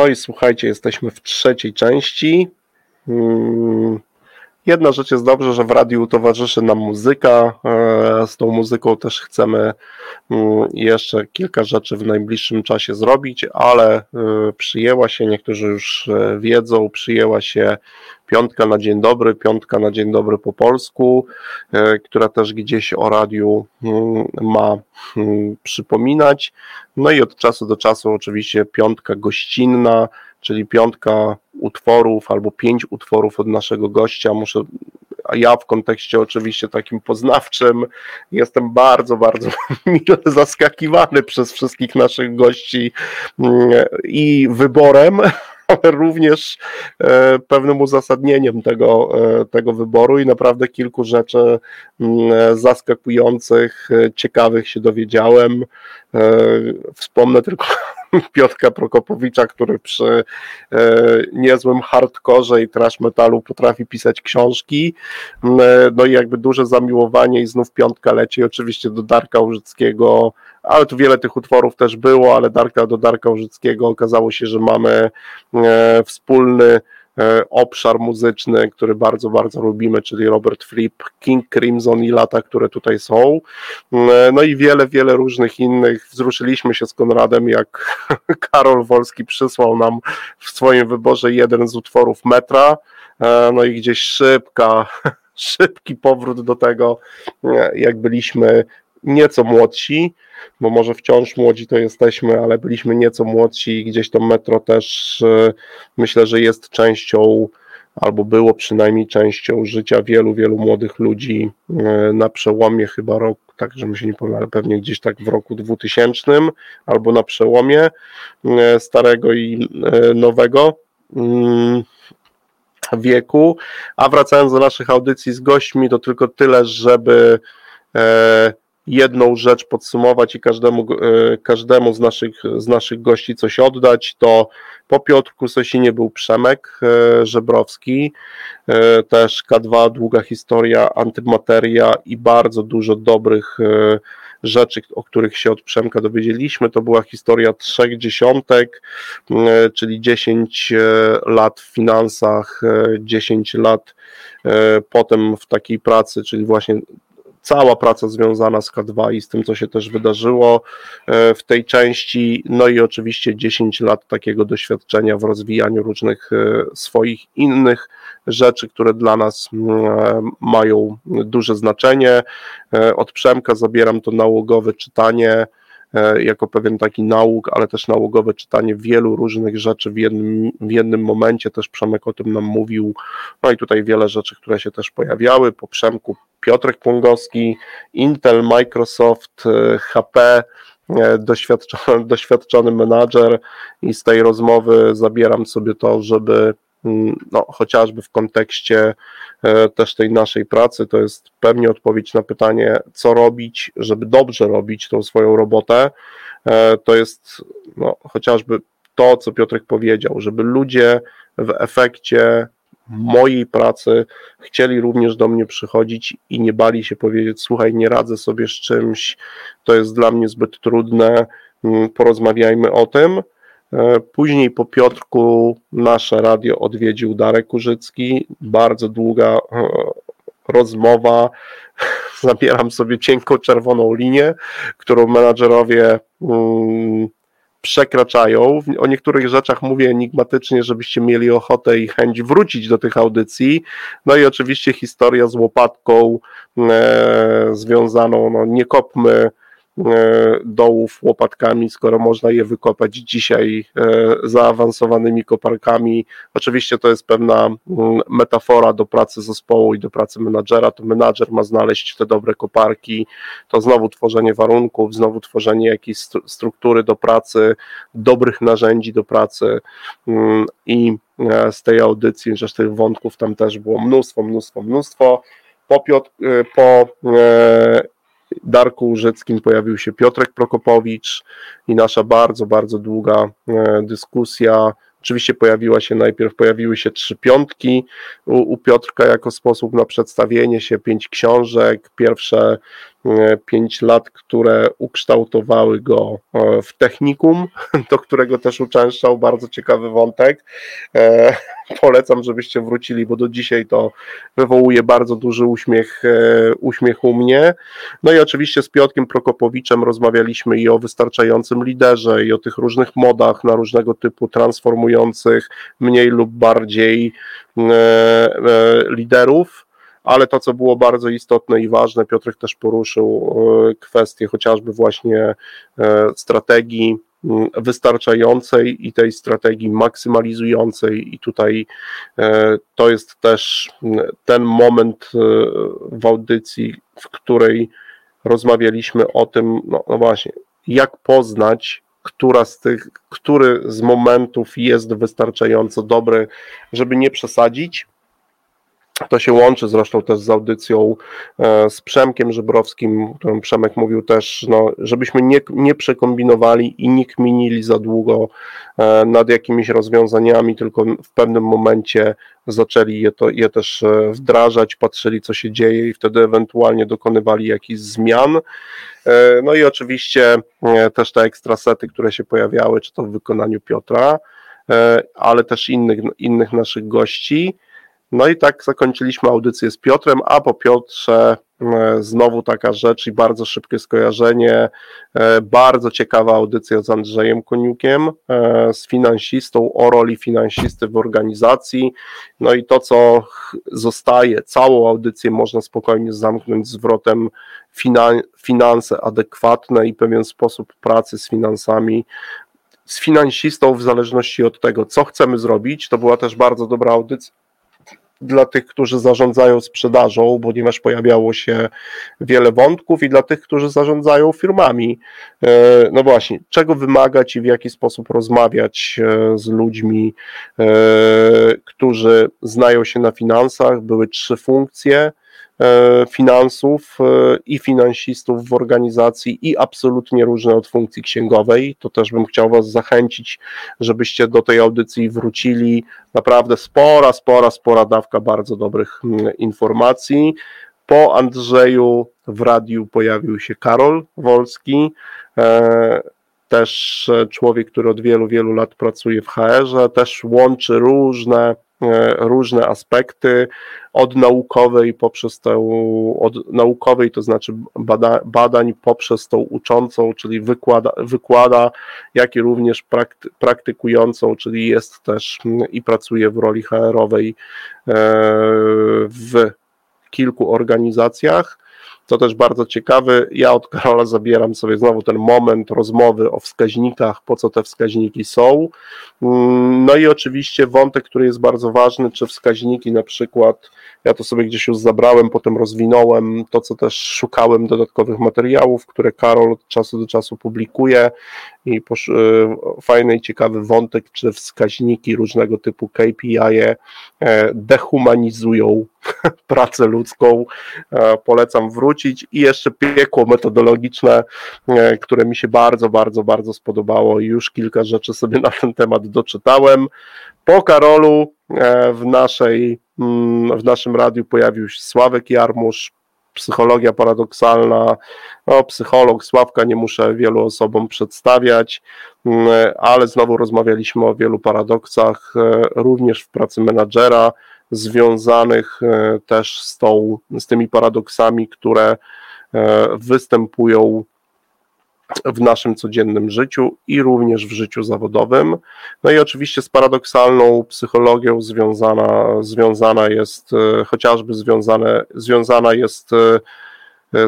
No i słuchajcie, jesteśmy w trzeciej części. Mm, Jedna rzecz jest dobrze, że w radiu towarzyszy nam muzyka. E, z tą muzyką też chcemy mm, jeszcze kilka rzeczy w najbliższym czasie zrobić, ale e, przyjęła się, niektórzy już e, wiedzą, przyjęła się piątka na dzień dobry, piątka na dzień dobry po polsku, która też gdzieś o radiu mm, ma mm, przypominać. No i od czasu do czasu oczywiście piątka gościnna, czyli piątka utworów albo pięć utworów od naszego gościa. Muszę, a ja w kontekście oczywiście takim poznawczym jestem bardzo, bardzo mile zaskakiwany przez wszystkich naszych gości mm, i wyborem ale również e, pewnym uzasadnieniem tego, e, tego wyboru i naprawdę kilku rzeczy mm, zaskakujących, e, ciekawych się dowiedziałem. Wspomnę tylko Piotrka Prokopowicza, który przy niezłym hardkorze i trash metalu potrafi pisać książki. Mm, no i jakby duże zamiłowanie i znów piątka leci oczywiście do Darka Użyckiego, ale tu wiele tych utworów też było, ale Darka do Darka Użyckiego okazało się, że mamy e, wspólny e, obszar muzyczny, który bardzo, bardzo lubimy, czyli Robert Fripp, King Crimson i lata, które tutaj są. E, no i wiele, wiele różnych innych. Wzruszyliśmy się z Konradem, jak Karol Wolski przysłał nam w swoim wyborze jeden z utworów metra. No i gdzieś szybka, szybki powrót do tego, jak byliśmy nieco młodsi, bo może wciąż młodzi to jesteśmy, ale byliśmy nieco młodsi i gdzieś to metro też e, myślę, że jest częścią albo było przynajmniej częścią życia wielu, wielu młodych ludzi e, na przełomie chyba roku, tak żebym się nie pomylił, ale pewnie gdzieś tak w roku 2000 albo na przełomie e, starego i nowego mm, wieku. A wracając do naszych audycji z gośćmi, to tylko tyle, żeby jedną rzecz podsumować i każdemu, e, każdemu z, naszych, z naszych gości coś oddać, to po Piotrku Sosinie był Przemek e, Żebrowski, e, też K2, długa historia, antymateria i bardzo dużo dobrych rzeczy, o których się od Przemka dowiedzieliśmy. To była historia trzech dziesiątek, czyli 10 lat w finansach, 10 lat potem w takiej pracy, czyli właśnie cała praca związana z K2 i z tym, co się też wydarzyło e, w tej części, no i oczywiście 10 lat takiego doświadczenia w rozwijaniu różnych e, swoich innych rzeczy, które dla nas e, mają duże znaczenie. Od Przemka zabieram to nałogowe czytanie, jako pewien taki nauk, ale też nałogowe czytanie wielu różnych rzeczy w jednym, w jednym momencie, też Przemek o tym nam mówił, no i tutaj wiele rzeczy, które się też pojawiały, po Przemku Piotrek Płongowski, Intel, Microsoft, HP, e, doświadczony, doświadczony menadżer i z tej rozmowy zabieram sobie to, żeby no, chociażby w kontekście e, też tej naszej pracy, to jest pewnie odpowiedź na pytanie, co robić, żeby dobrze robić tą swoją robotę, e, to jest no, chociażby to, co Piotrek powiedział, żeby ludzie w efekcie mojej pracy chcieli również do mnie przychodzić i nie bali się powiedzieć: Słuchaj, nie radzę sobie z czymś, to jest dla mnie zbyt trudne, mm, porozmawiajmy o tym. E, później po Piotrku nasze radio odwiedził Darek Użycki, bardzo długa e, rozmowa. Zabieram sobie cienką czerwoną linię, którą menadżerowie mm, przekraczają. O niektórych rzeczach mówię enigmatycznie, żebyście mieli ochotę i chęć wrócić do tych audycji. No i oczywiście historia z łopatką e, związaną, no nie kopmy dołów łopatkami, skoro można je wykopać dzisiaj e, zaawansowanymi koparkami. Oczywiście to jest pewna metafora do pracy zespołu i do pracy menadżera. To menadżer ma znaleźć te dobre koparki, to znowu tworzenie warunków, znowu tworzenie jakiejś struktury do pracy, dobrych narzędzi do pracy mm, i e, z tej audycji, że tych wątków tam też było mnóstwo, mnóstwo, mnóstwo. Po, po Darku Łużyckim pojawił się Piotrek Prokopowicz i nasza bardzo, bardzo długa e, dyskusja. Oczywiście pojawiła się najpierw, pojawiły się trzy piątki u, u Piotrka jako sposób na przedstawienie się, pięć książek. Pierwsze pięć lat, które ukształtowały go w technikum, do którego też uczęszczał, bardzo ciekawy wątek. Polecam, żebyście wrócili, bo do dzisiaj to wywołuje bardzo duży uśmiech, uśmiech u mnie. No i oczywiście z Piotkiem Prokopowiczem rozmawialiśmy i o wystarczającym liderze, i o tych różnych modach na różnego typu transformujących mniej lub bardziej liderów ale to, co było bardzo istotne i ważne, Piotrek też poruszył e, kwestię chociażby właśnie e, strategii wystarczającej i tej strategii maksymalizującej, i tutaj e, to jest też ten moment w audycji, w której rozmawialiśmy o tym, no, no właśnie, jak poznać która z tych, który z momentów jest wystarczająco dobry, żeby nie przesadzić, to się łączy zresztą też z audycją e, z Przemkiem Żebrowskim, którym Przemek mówił też, no, żebyśmy nie, nie przekombinowali i nie kminili za długo e, nad jakimiś rozwiązaniami, tylko w pewnym momencie zaczęli je, to, je też e, wdrażać, patrzyli co się dzieje i wtedy ewentualnie dokonywali jakichś zmian. No i oczywiście też te ekstrasety, które się pojawiały, czy to w wykonaniu Piotra, ale też innych, innych naszych gości. No i tak zakończyliśmy audycję z Piotrem, a po Piotrze e, znowu taka rzecz i bardzo szybkie skojarzenie, e, bardzo ciekawa audycja z Andrzejem Koniukiem, e, z finansistą o roli finansisty w organizacji. No i to, co zostaje, całą audycję można spokojnie zamknąć zwrotem finanse adekwatne i pewien sposób pracy z finansami z finansistą w zależności od tego, co chcemy zrobić. To była też bardzo dobra audycja dla tych, którzy zarządzają sprzedażą, ponieważ pojawiało się wiele wątków, i dla tych, którzy zarządzają firmami. E, no właśnie, czego wymagać i w jaki sposób rozmawiać e, z ludźmi, e, którzy znają się na finansach. Były trzy funkcje finansów e, i finansistów w organizacji i absolutnie różne od funkcji księgowej. To też bym chciał Was zachęcić, żebyście do tej audycji wrócili. Naprawdę spora, spora, spora dawka bardzo dobrych informacji. Po Andrzeju w radiu pojawił się Karol Wolski, e, też człowiek, który od wielu, wielu lat pracuje w HR-ze, też łączy różne E, różne aspekty, od naukowej poprzez tę, od naukowej, to znaczy bada, badań poprzez tą uczącą, czyli wykłada, wykłada jak i również prakty, praktykującą, czyli jest też i pracuje w roli HR-owej e, w kilku organizacjach. Co też bardzo ciekawe, ja od Karola zabieram sobie znowu ten moment rozmowy o wskaźnikach, po co te wskaźniki są. Mm, no i oczywiście wątek, który jest bardzo ważny, czy wskaźniki na przykład, ja to sobie gdzieś już zabrałem, potem rozwinąłem, to co też szukałem dodatkowych materiałów, które Karol od czasu do czasu publikuje i y, fajny i ciekawy wątek, czy wskaźniki różnego typu KPI -e dehumanizują pracę ludzką. E, polecam wrócić i jeszcze piekło metodologiczne, e, które mi się bardzo, bardzo, bardzo spodobało i już kilka rzeczy sobie na ten temat doczytałem. Po Karolu e, w, naszej, mm, w naszym radiu pojawił się Sławek Jarmusz, psychologia paradoksalna. No, psycholog Sławka nie muszę wielu osobom przedstawiać, mm, ale znowu rozmawialiśmy o wielu paradoksach, również w pracy menadżera związanych e, też z, tą, z tymi paradoksami, które e, występują w naszym codziennym życiu i również w życiu zawodowym. No i oczywiście z paradoksalną psychologią związana, związana jest e, chociażby związane, związana jest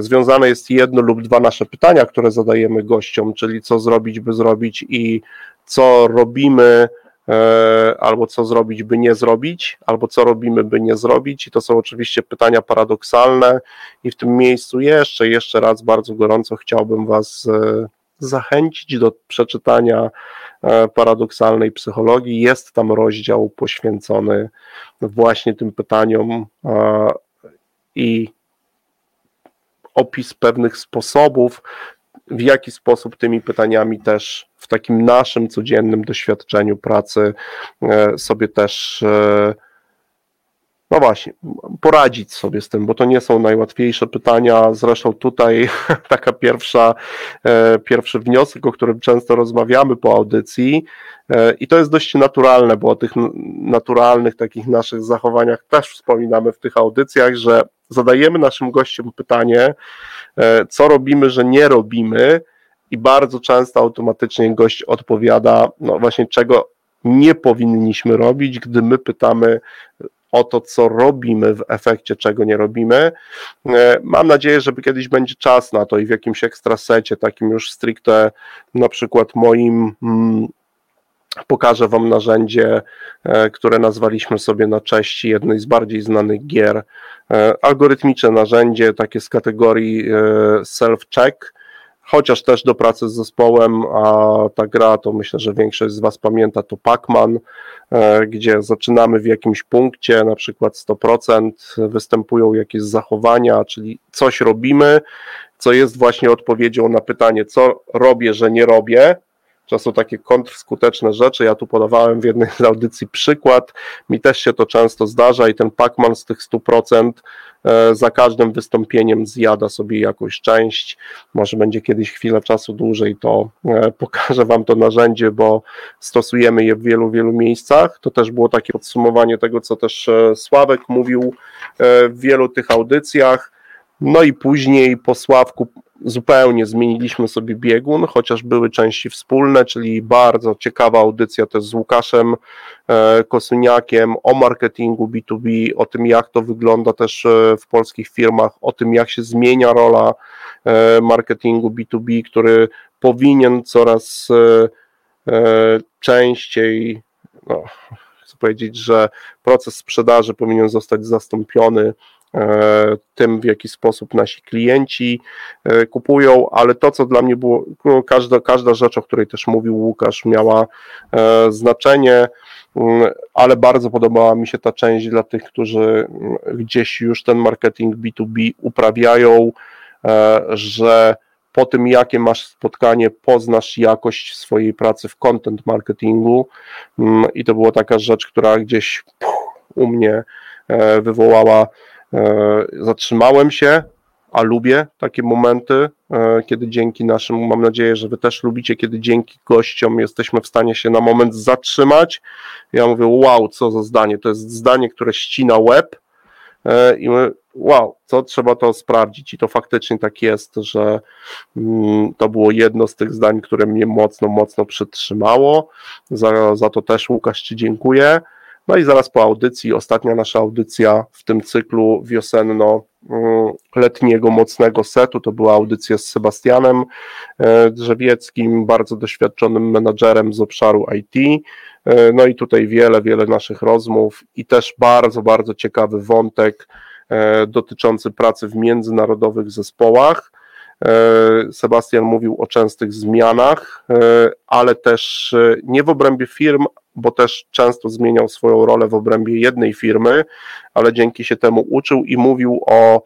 związane jest jedno lub dwa nasze pytania, które zadajemy gościom, czyli co zrobić, by zrobić i co robimy, E, albo co zrobić, by nie zrobić, albo co robimy, by nie zrobić. I to są oczywiście pytania paradoksalne. I w tym miejscu jeszcze, jeszcze raz bardzo gorąco chciałbym Was e, zachęcić do przeczytania e, paradoksalnej psychologii. Jest tam rozdział poświęcony właśnie tym pytaniom i opis pewnych sposobów, w jaki sposób tymi pytaniami też w takim naszym codziennym doświadczeniu pracy e, sobie też no właśnie, poradzić sobie z tym, bo to nie są najłatwiejsze pytania. Zresztą tutaj taka pierwsza, e, pierwszy wniosek, o którym często rozmawiamy po audycji, e, i to jest dość naturalne, bo o tych naturalnych takich naszych zachowaniach też wspominamy w tych audycjach, że zadajemy naszym gościom pytanie, e, co robimy, że nie robimy, i bardzo często automatycznie gość odpowiada, no właśnie czego nie powinniśmy robić, gdy my pytamy o to, co robimy w efekcie, czego nie robimy. E, mam nadzieję, że kiedyś będzie czas na to i w jakimś ekstrasecie, takim już stricte na przykład moim. Mm, pokażę Wam narzędzie, e, które nazwaliśmy sobie na cześć jednej z bardziej znanych gier. E, algorytmiczne narzędzie, takie z kategorii self-check, chociaż też do pracy z zespołem, a ta gra to myślę, że większość z Was pamięta, to Pac-Man, e, gdzie zaczynamy w jakimś punkcie, na przykład 100%, występują jakieś zachowania, czyli coś robimy, co jest właśnie odpowiedzią na pytanie, co robię, że nie robię, to takie kontrskuteczne rzeczy. Ja tu podawałem w jednej z audycji przykład. Mi też się to często zdarza i ten Pacman z tych 100% e, za każdym wystąpieniem zjada sobie jakąś część. Może będzie kiedyś chwilę czasu dłużej, to e, pokażę Wam to narzędzie, bo stosujemy je w wielu, wielu miejscach. To też było takie podsumowanie tego, co też e, Sławek mówił w wielu tych audycjach. No i później po Sławku zupełnie zmieniliśmy sobie biegun, chociaż były części wspólne, czyli bardzo ciekawa audycja też z Łukaszem e, Kosyniakiem o marketingu B2B, o tym jak to wygląda też e, w polskich firmach, o tym jak się zmienia rola e, marketingu B2B, który powinien coraz częściej, no, chcę powiedzieć, że proces sprzedaży powinien zostać zastąpiony tym, w jaki sposób nasi klienci e, kupują, ale to, co dla mnie było, no, każda, każda rzecz, o której też mówił Łukasz, miała e, znaczenie, mm, ale bardzo podobała mi się ta część dla tych, którzy mm, gdzieś już ten marketing B2B uprawiają, że po tym, jakie masz spotkanie, poznasz jakość swojej pracy w content marketingu mm, i to była taka rzecz, która gdzieś u mnie wywołała E, zatrzymałem się, a lubię takie momenty, e, kiedy dzięki naszym, mam nadzieję, że Wy też lubicie, kiedy dzięki gościom jesteśmy w stanie się na moment zatrzymać. Ja mówię, wow, co za zdanie. To jest zdanie, które ścina łeb e, i my, wow, co trzeba to sprawdzić. I to faktycznie tak jest, że mm, to było jedno z tych zdań, które mnie mocno, mocno przytrzymało. Za, za to też Łukasz Ci dziękuję. No i zaraz po audycji, ostatnia nasza audycja w tym cyklu wiosenno-letniego mocnego setu, to była audycja z Sebastianem e, Drzewieckim, bardzo doświadczonym menadżerem z obszaru IT. E, no i tutaj wiele, wiele naszych rozmów i też bardzo, bardzo ciekawy wątek e, dotyczący pracy w międzynarodowych zespołach. Sebastian mówił o częstych zmianach, ale też nie w obrębie firm, bo też często zmieniał swoją rolę w obrębie jednej firmy, ale dzięki się temu uczył i mówił o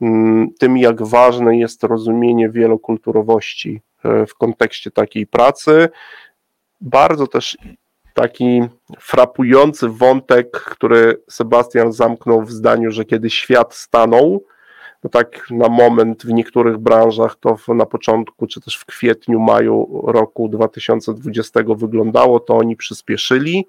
mm, tym, jak ważne jest rozumienie wielokulturowości e, w kontekście takiej pracy. Bardzo też taki frapujący wątek, który Sebastian zamknął w zdaniu, że kiedy świat stanął, no tak na moment w niektórych branżach to na początku, czy też w kwietniu, maju roku 2020 wyglądało, to oni przyspieszyli,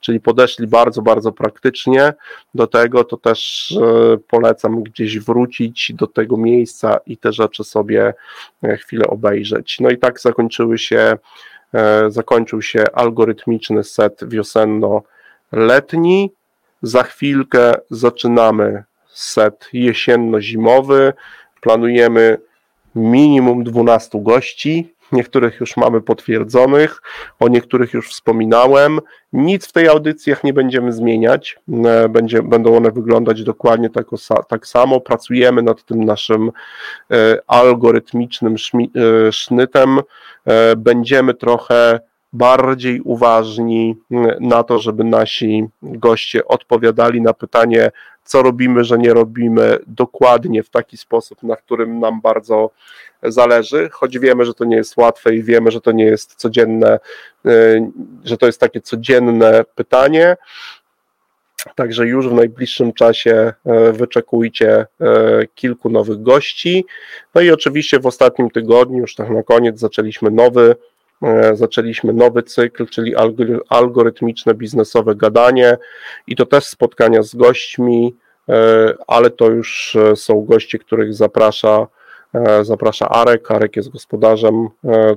czyli podeszli bardzo, bardzo praktycznie do tego, to też e, polecam gdzieś wrócić do tego miejsca i te rzeczy sobie e, chwilę obejrzeć. No i tak zakończyły się, e, zakończył się algorytmiczny set wiosenno-letni. Za chwilkę zaczynamy set jesienno-zimowy. Planujemy minimum 12 gości. Niektórych już mamy potwierdzonych, o niektórych już wspominałem. Nic w tej audycjach nie będziemy zmieniać. E, będzie, będą one wyglądać dokładnie tak, tak samo. Pracujemy nad tym naszym e, algorytmicznym e, sznytem. Będziemy trochę bardziej uważni na to, żeby nasi goście odpowiadali na pytanie, co robimy, że nie robimy dokładnie w taki sposób, na którym nam bardzo zależy, choć wiemy, że to nie jest łatwe i wiemy, że to nie jest codzienne, y, że to jest takie codzienne pytanie. Także już w najbliższym czasie e, wyczekujcie e, kilku nowych gości. No i oczywiście w ostatnim tygodniu, już tak na koniec, zaczęliśmy nowy, zaczęliśmy nowy cykl, czyli algorytmiczne biznesowe gadanie i to też spotkania z gośćmi, ale to już są goście, których zaprasza zaprasza Arek. Arek jest gospodarzem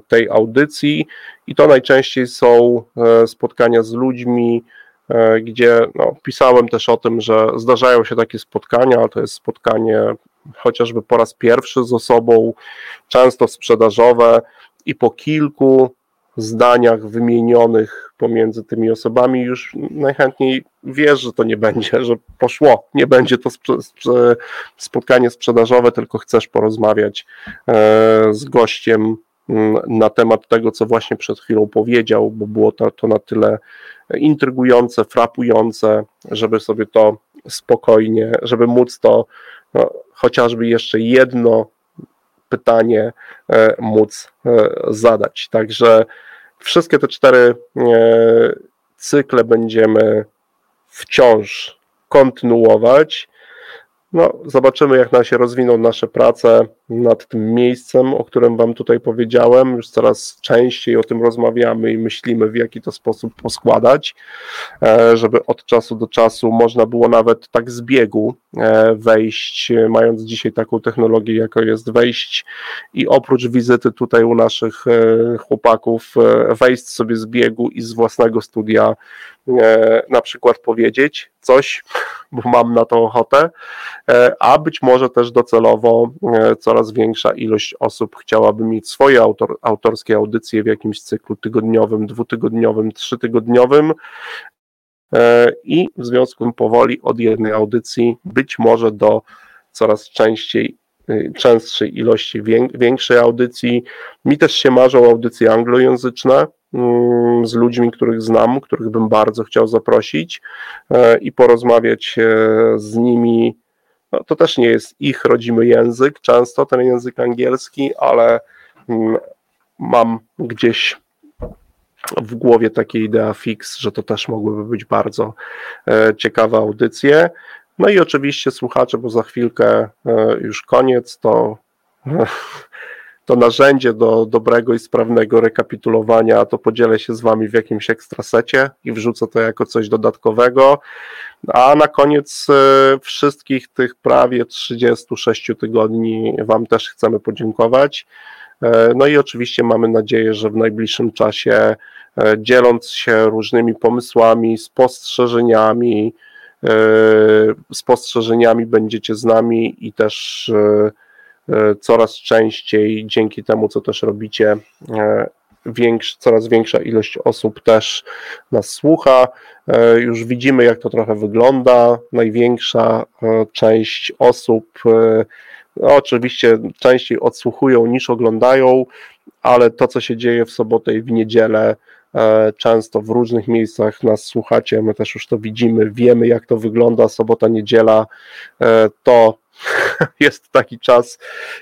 tej audycji i to najczęściej są spotkania z ludźmi, E, gdzie no, pisałem też o tym, że zdarzają się takie spotkania, ale to jest spotkanie chociażby po raz pierwszy z osobą, często sprzedażowe i po kilku zdaniach wymienionych pomiędzy tymi osobami już najchętniej wiesz, że to nie będzie, że poszło, nie będzie to spotkanie sprzedażowe, tylko chcesz porozmawiać e, z gościem mm, na temat tego, co właśnie przed chwilą powiedział, bo było to, to na tyle intrygujące, frapujące, żeby sobie to spokojnie, żeby móc to no, chociażby jeszcze jedno pytanie e, móc e, zadać. Także wszystkie te cztery e, cykle będziemy wciąż kontynuować. No, zobaczymy, jak nam się rozwiną nasze prace nad tym miejscem, o którym Wam tutaj powiedziałem. Już coraz częściej o tym rozmawiamy i myślimy, w jaki to sposób poskładać, e, żeby od czasu do czasu można było nawet tak z biegu e, wejść, mając dzisiaj taką technologię, jaką jest wejść i oprócz wizyty tutaj u naszych e, chłopaków, wejść sobie z biegu i z własnego studia na przykład powiedzieć coś, bo mam na to ochotę, a być może też docelowo coraz coraz większa ilość osób chciałaby mieć swoje autor, autorskie audycje w jakimś cyklu tygodniowym, dwutygodniowym, trzytygodniowym. E, I w związku z tym powoli od jednej audycji być może do coraz częściej y, częstszej ilości większej audycji. Mi też się marzą audycje anglojęzyczne mm, z ludźmi, których znam, których bym bardzo chciał zaprosić e, i porozmawiać e, z nimi no, to też nie jest ich rodzimy język, często ten język angielski, ale mm, mam gdzieś w głowie takie idea fix, że to też mogłyby być bardzo e, ciekawe audycje. No i oczywiście słuchacze, bo za chwilkę e, już koniec, to to narzędzie do dobrego i sprawnego rekapitulowania, to podzielę się z Wami w jakimś ekstrasecie i wrzucę to jako coś dodatkowego. A na koniec e, wszystkich tych prawie 36 tygodni Wam też chcemy podziękować. E, no i oczywiście mamy nadzieję, że w najbliższym czasie, e, dzieląc się różnymi pomysłami, spostrzeżeniami, spostrzeżeniami będziecie z nami i też coraz częściej dzięki temu, co też robicie, e, większy, coraz większa ilość osób też nas słucha. E, już widzimy, jak to trochę wygląda. Największa część osób, no oczywiście częściej odsłuchują niż oglądają, ale to, co się dzieje w sobotę i w niedzielę, często w różnych miejscach nas słuchacie, my też już to widzimy, wiemy, jak to wygląda. Sobota, niedziela to jest taki czas,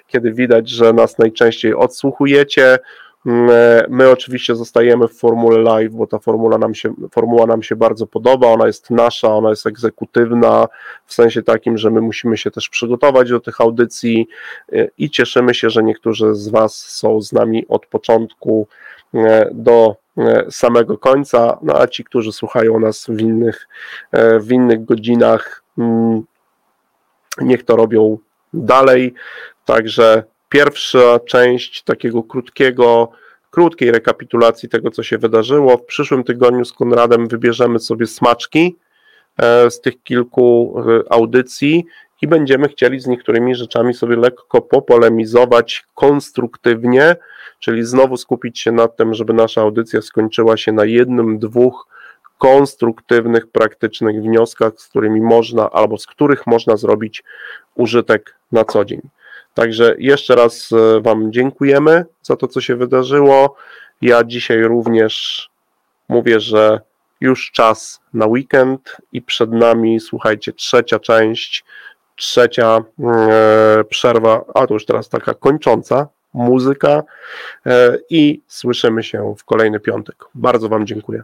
kiedy widać, że nas najczęściej odsłuchujecie. Mm, my oczywiście zostajemy w formule live, bo ta formula nam się, formuła nam się bardzo podoba, ona jest nasza, ona jest egzekutywna, w sensie takim, że my musimy się też przygotować do tych audycji y, i cieszymy się, że niektórzy z Was są z nami od początku y, do samego końca, no a ci, którzy słuchają nas w innych, w innych godzinach, mm, niech to robią dalej. Także pierwsza część takiego krótkiego, krótkiej rekapitulacji tego, co się wydarzyło. W przyszłym tygodniu z Konradem wybierzemy sobie smaczki e, z tych kilku e, audycji i będziemy chcieli z niektórymi rzeczami sobie lekko popolemizować konstruktywnie, czyli znowu skupić się na tym, żeby nasza audycja skończyła się na jednym, dwóch konstruktywnych, praktycznych wnioskach, z którymi można albo z których można zrobić użytek na co dzień. Także jeszcze raz e, Wam dziękujemy za to, co się wydarzyło. Ja dzisiaj również mówię, że już czas na weekend i przed nami, słuchajcie, trzecia część, trzecia e, przerwa, a to już teraz taka kończąca muzyka e, i słyszymy się w kolejny piątek. Bardzo Wam dziękuję.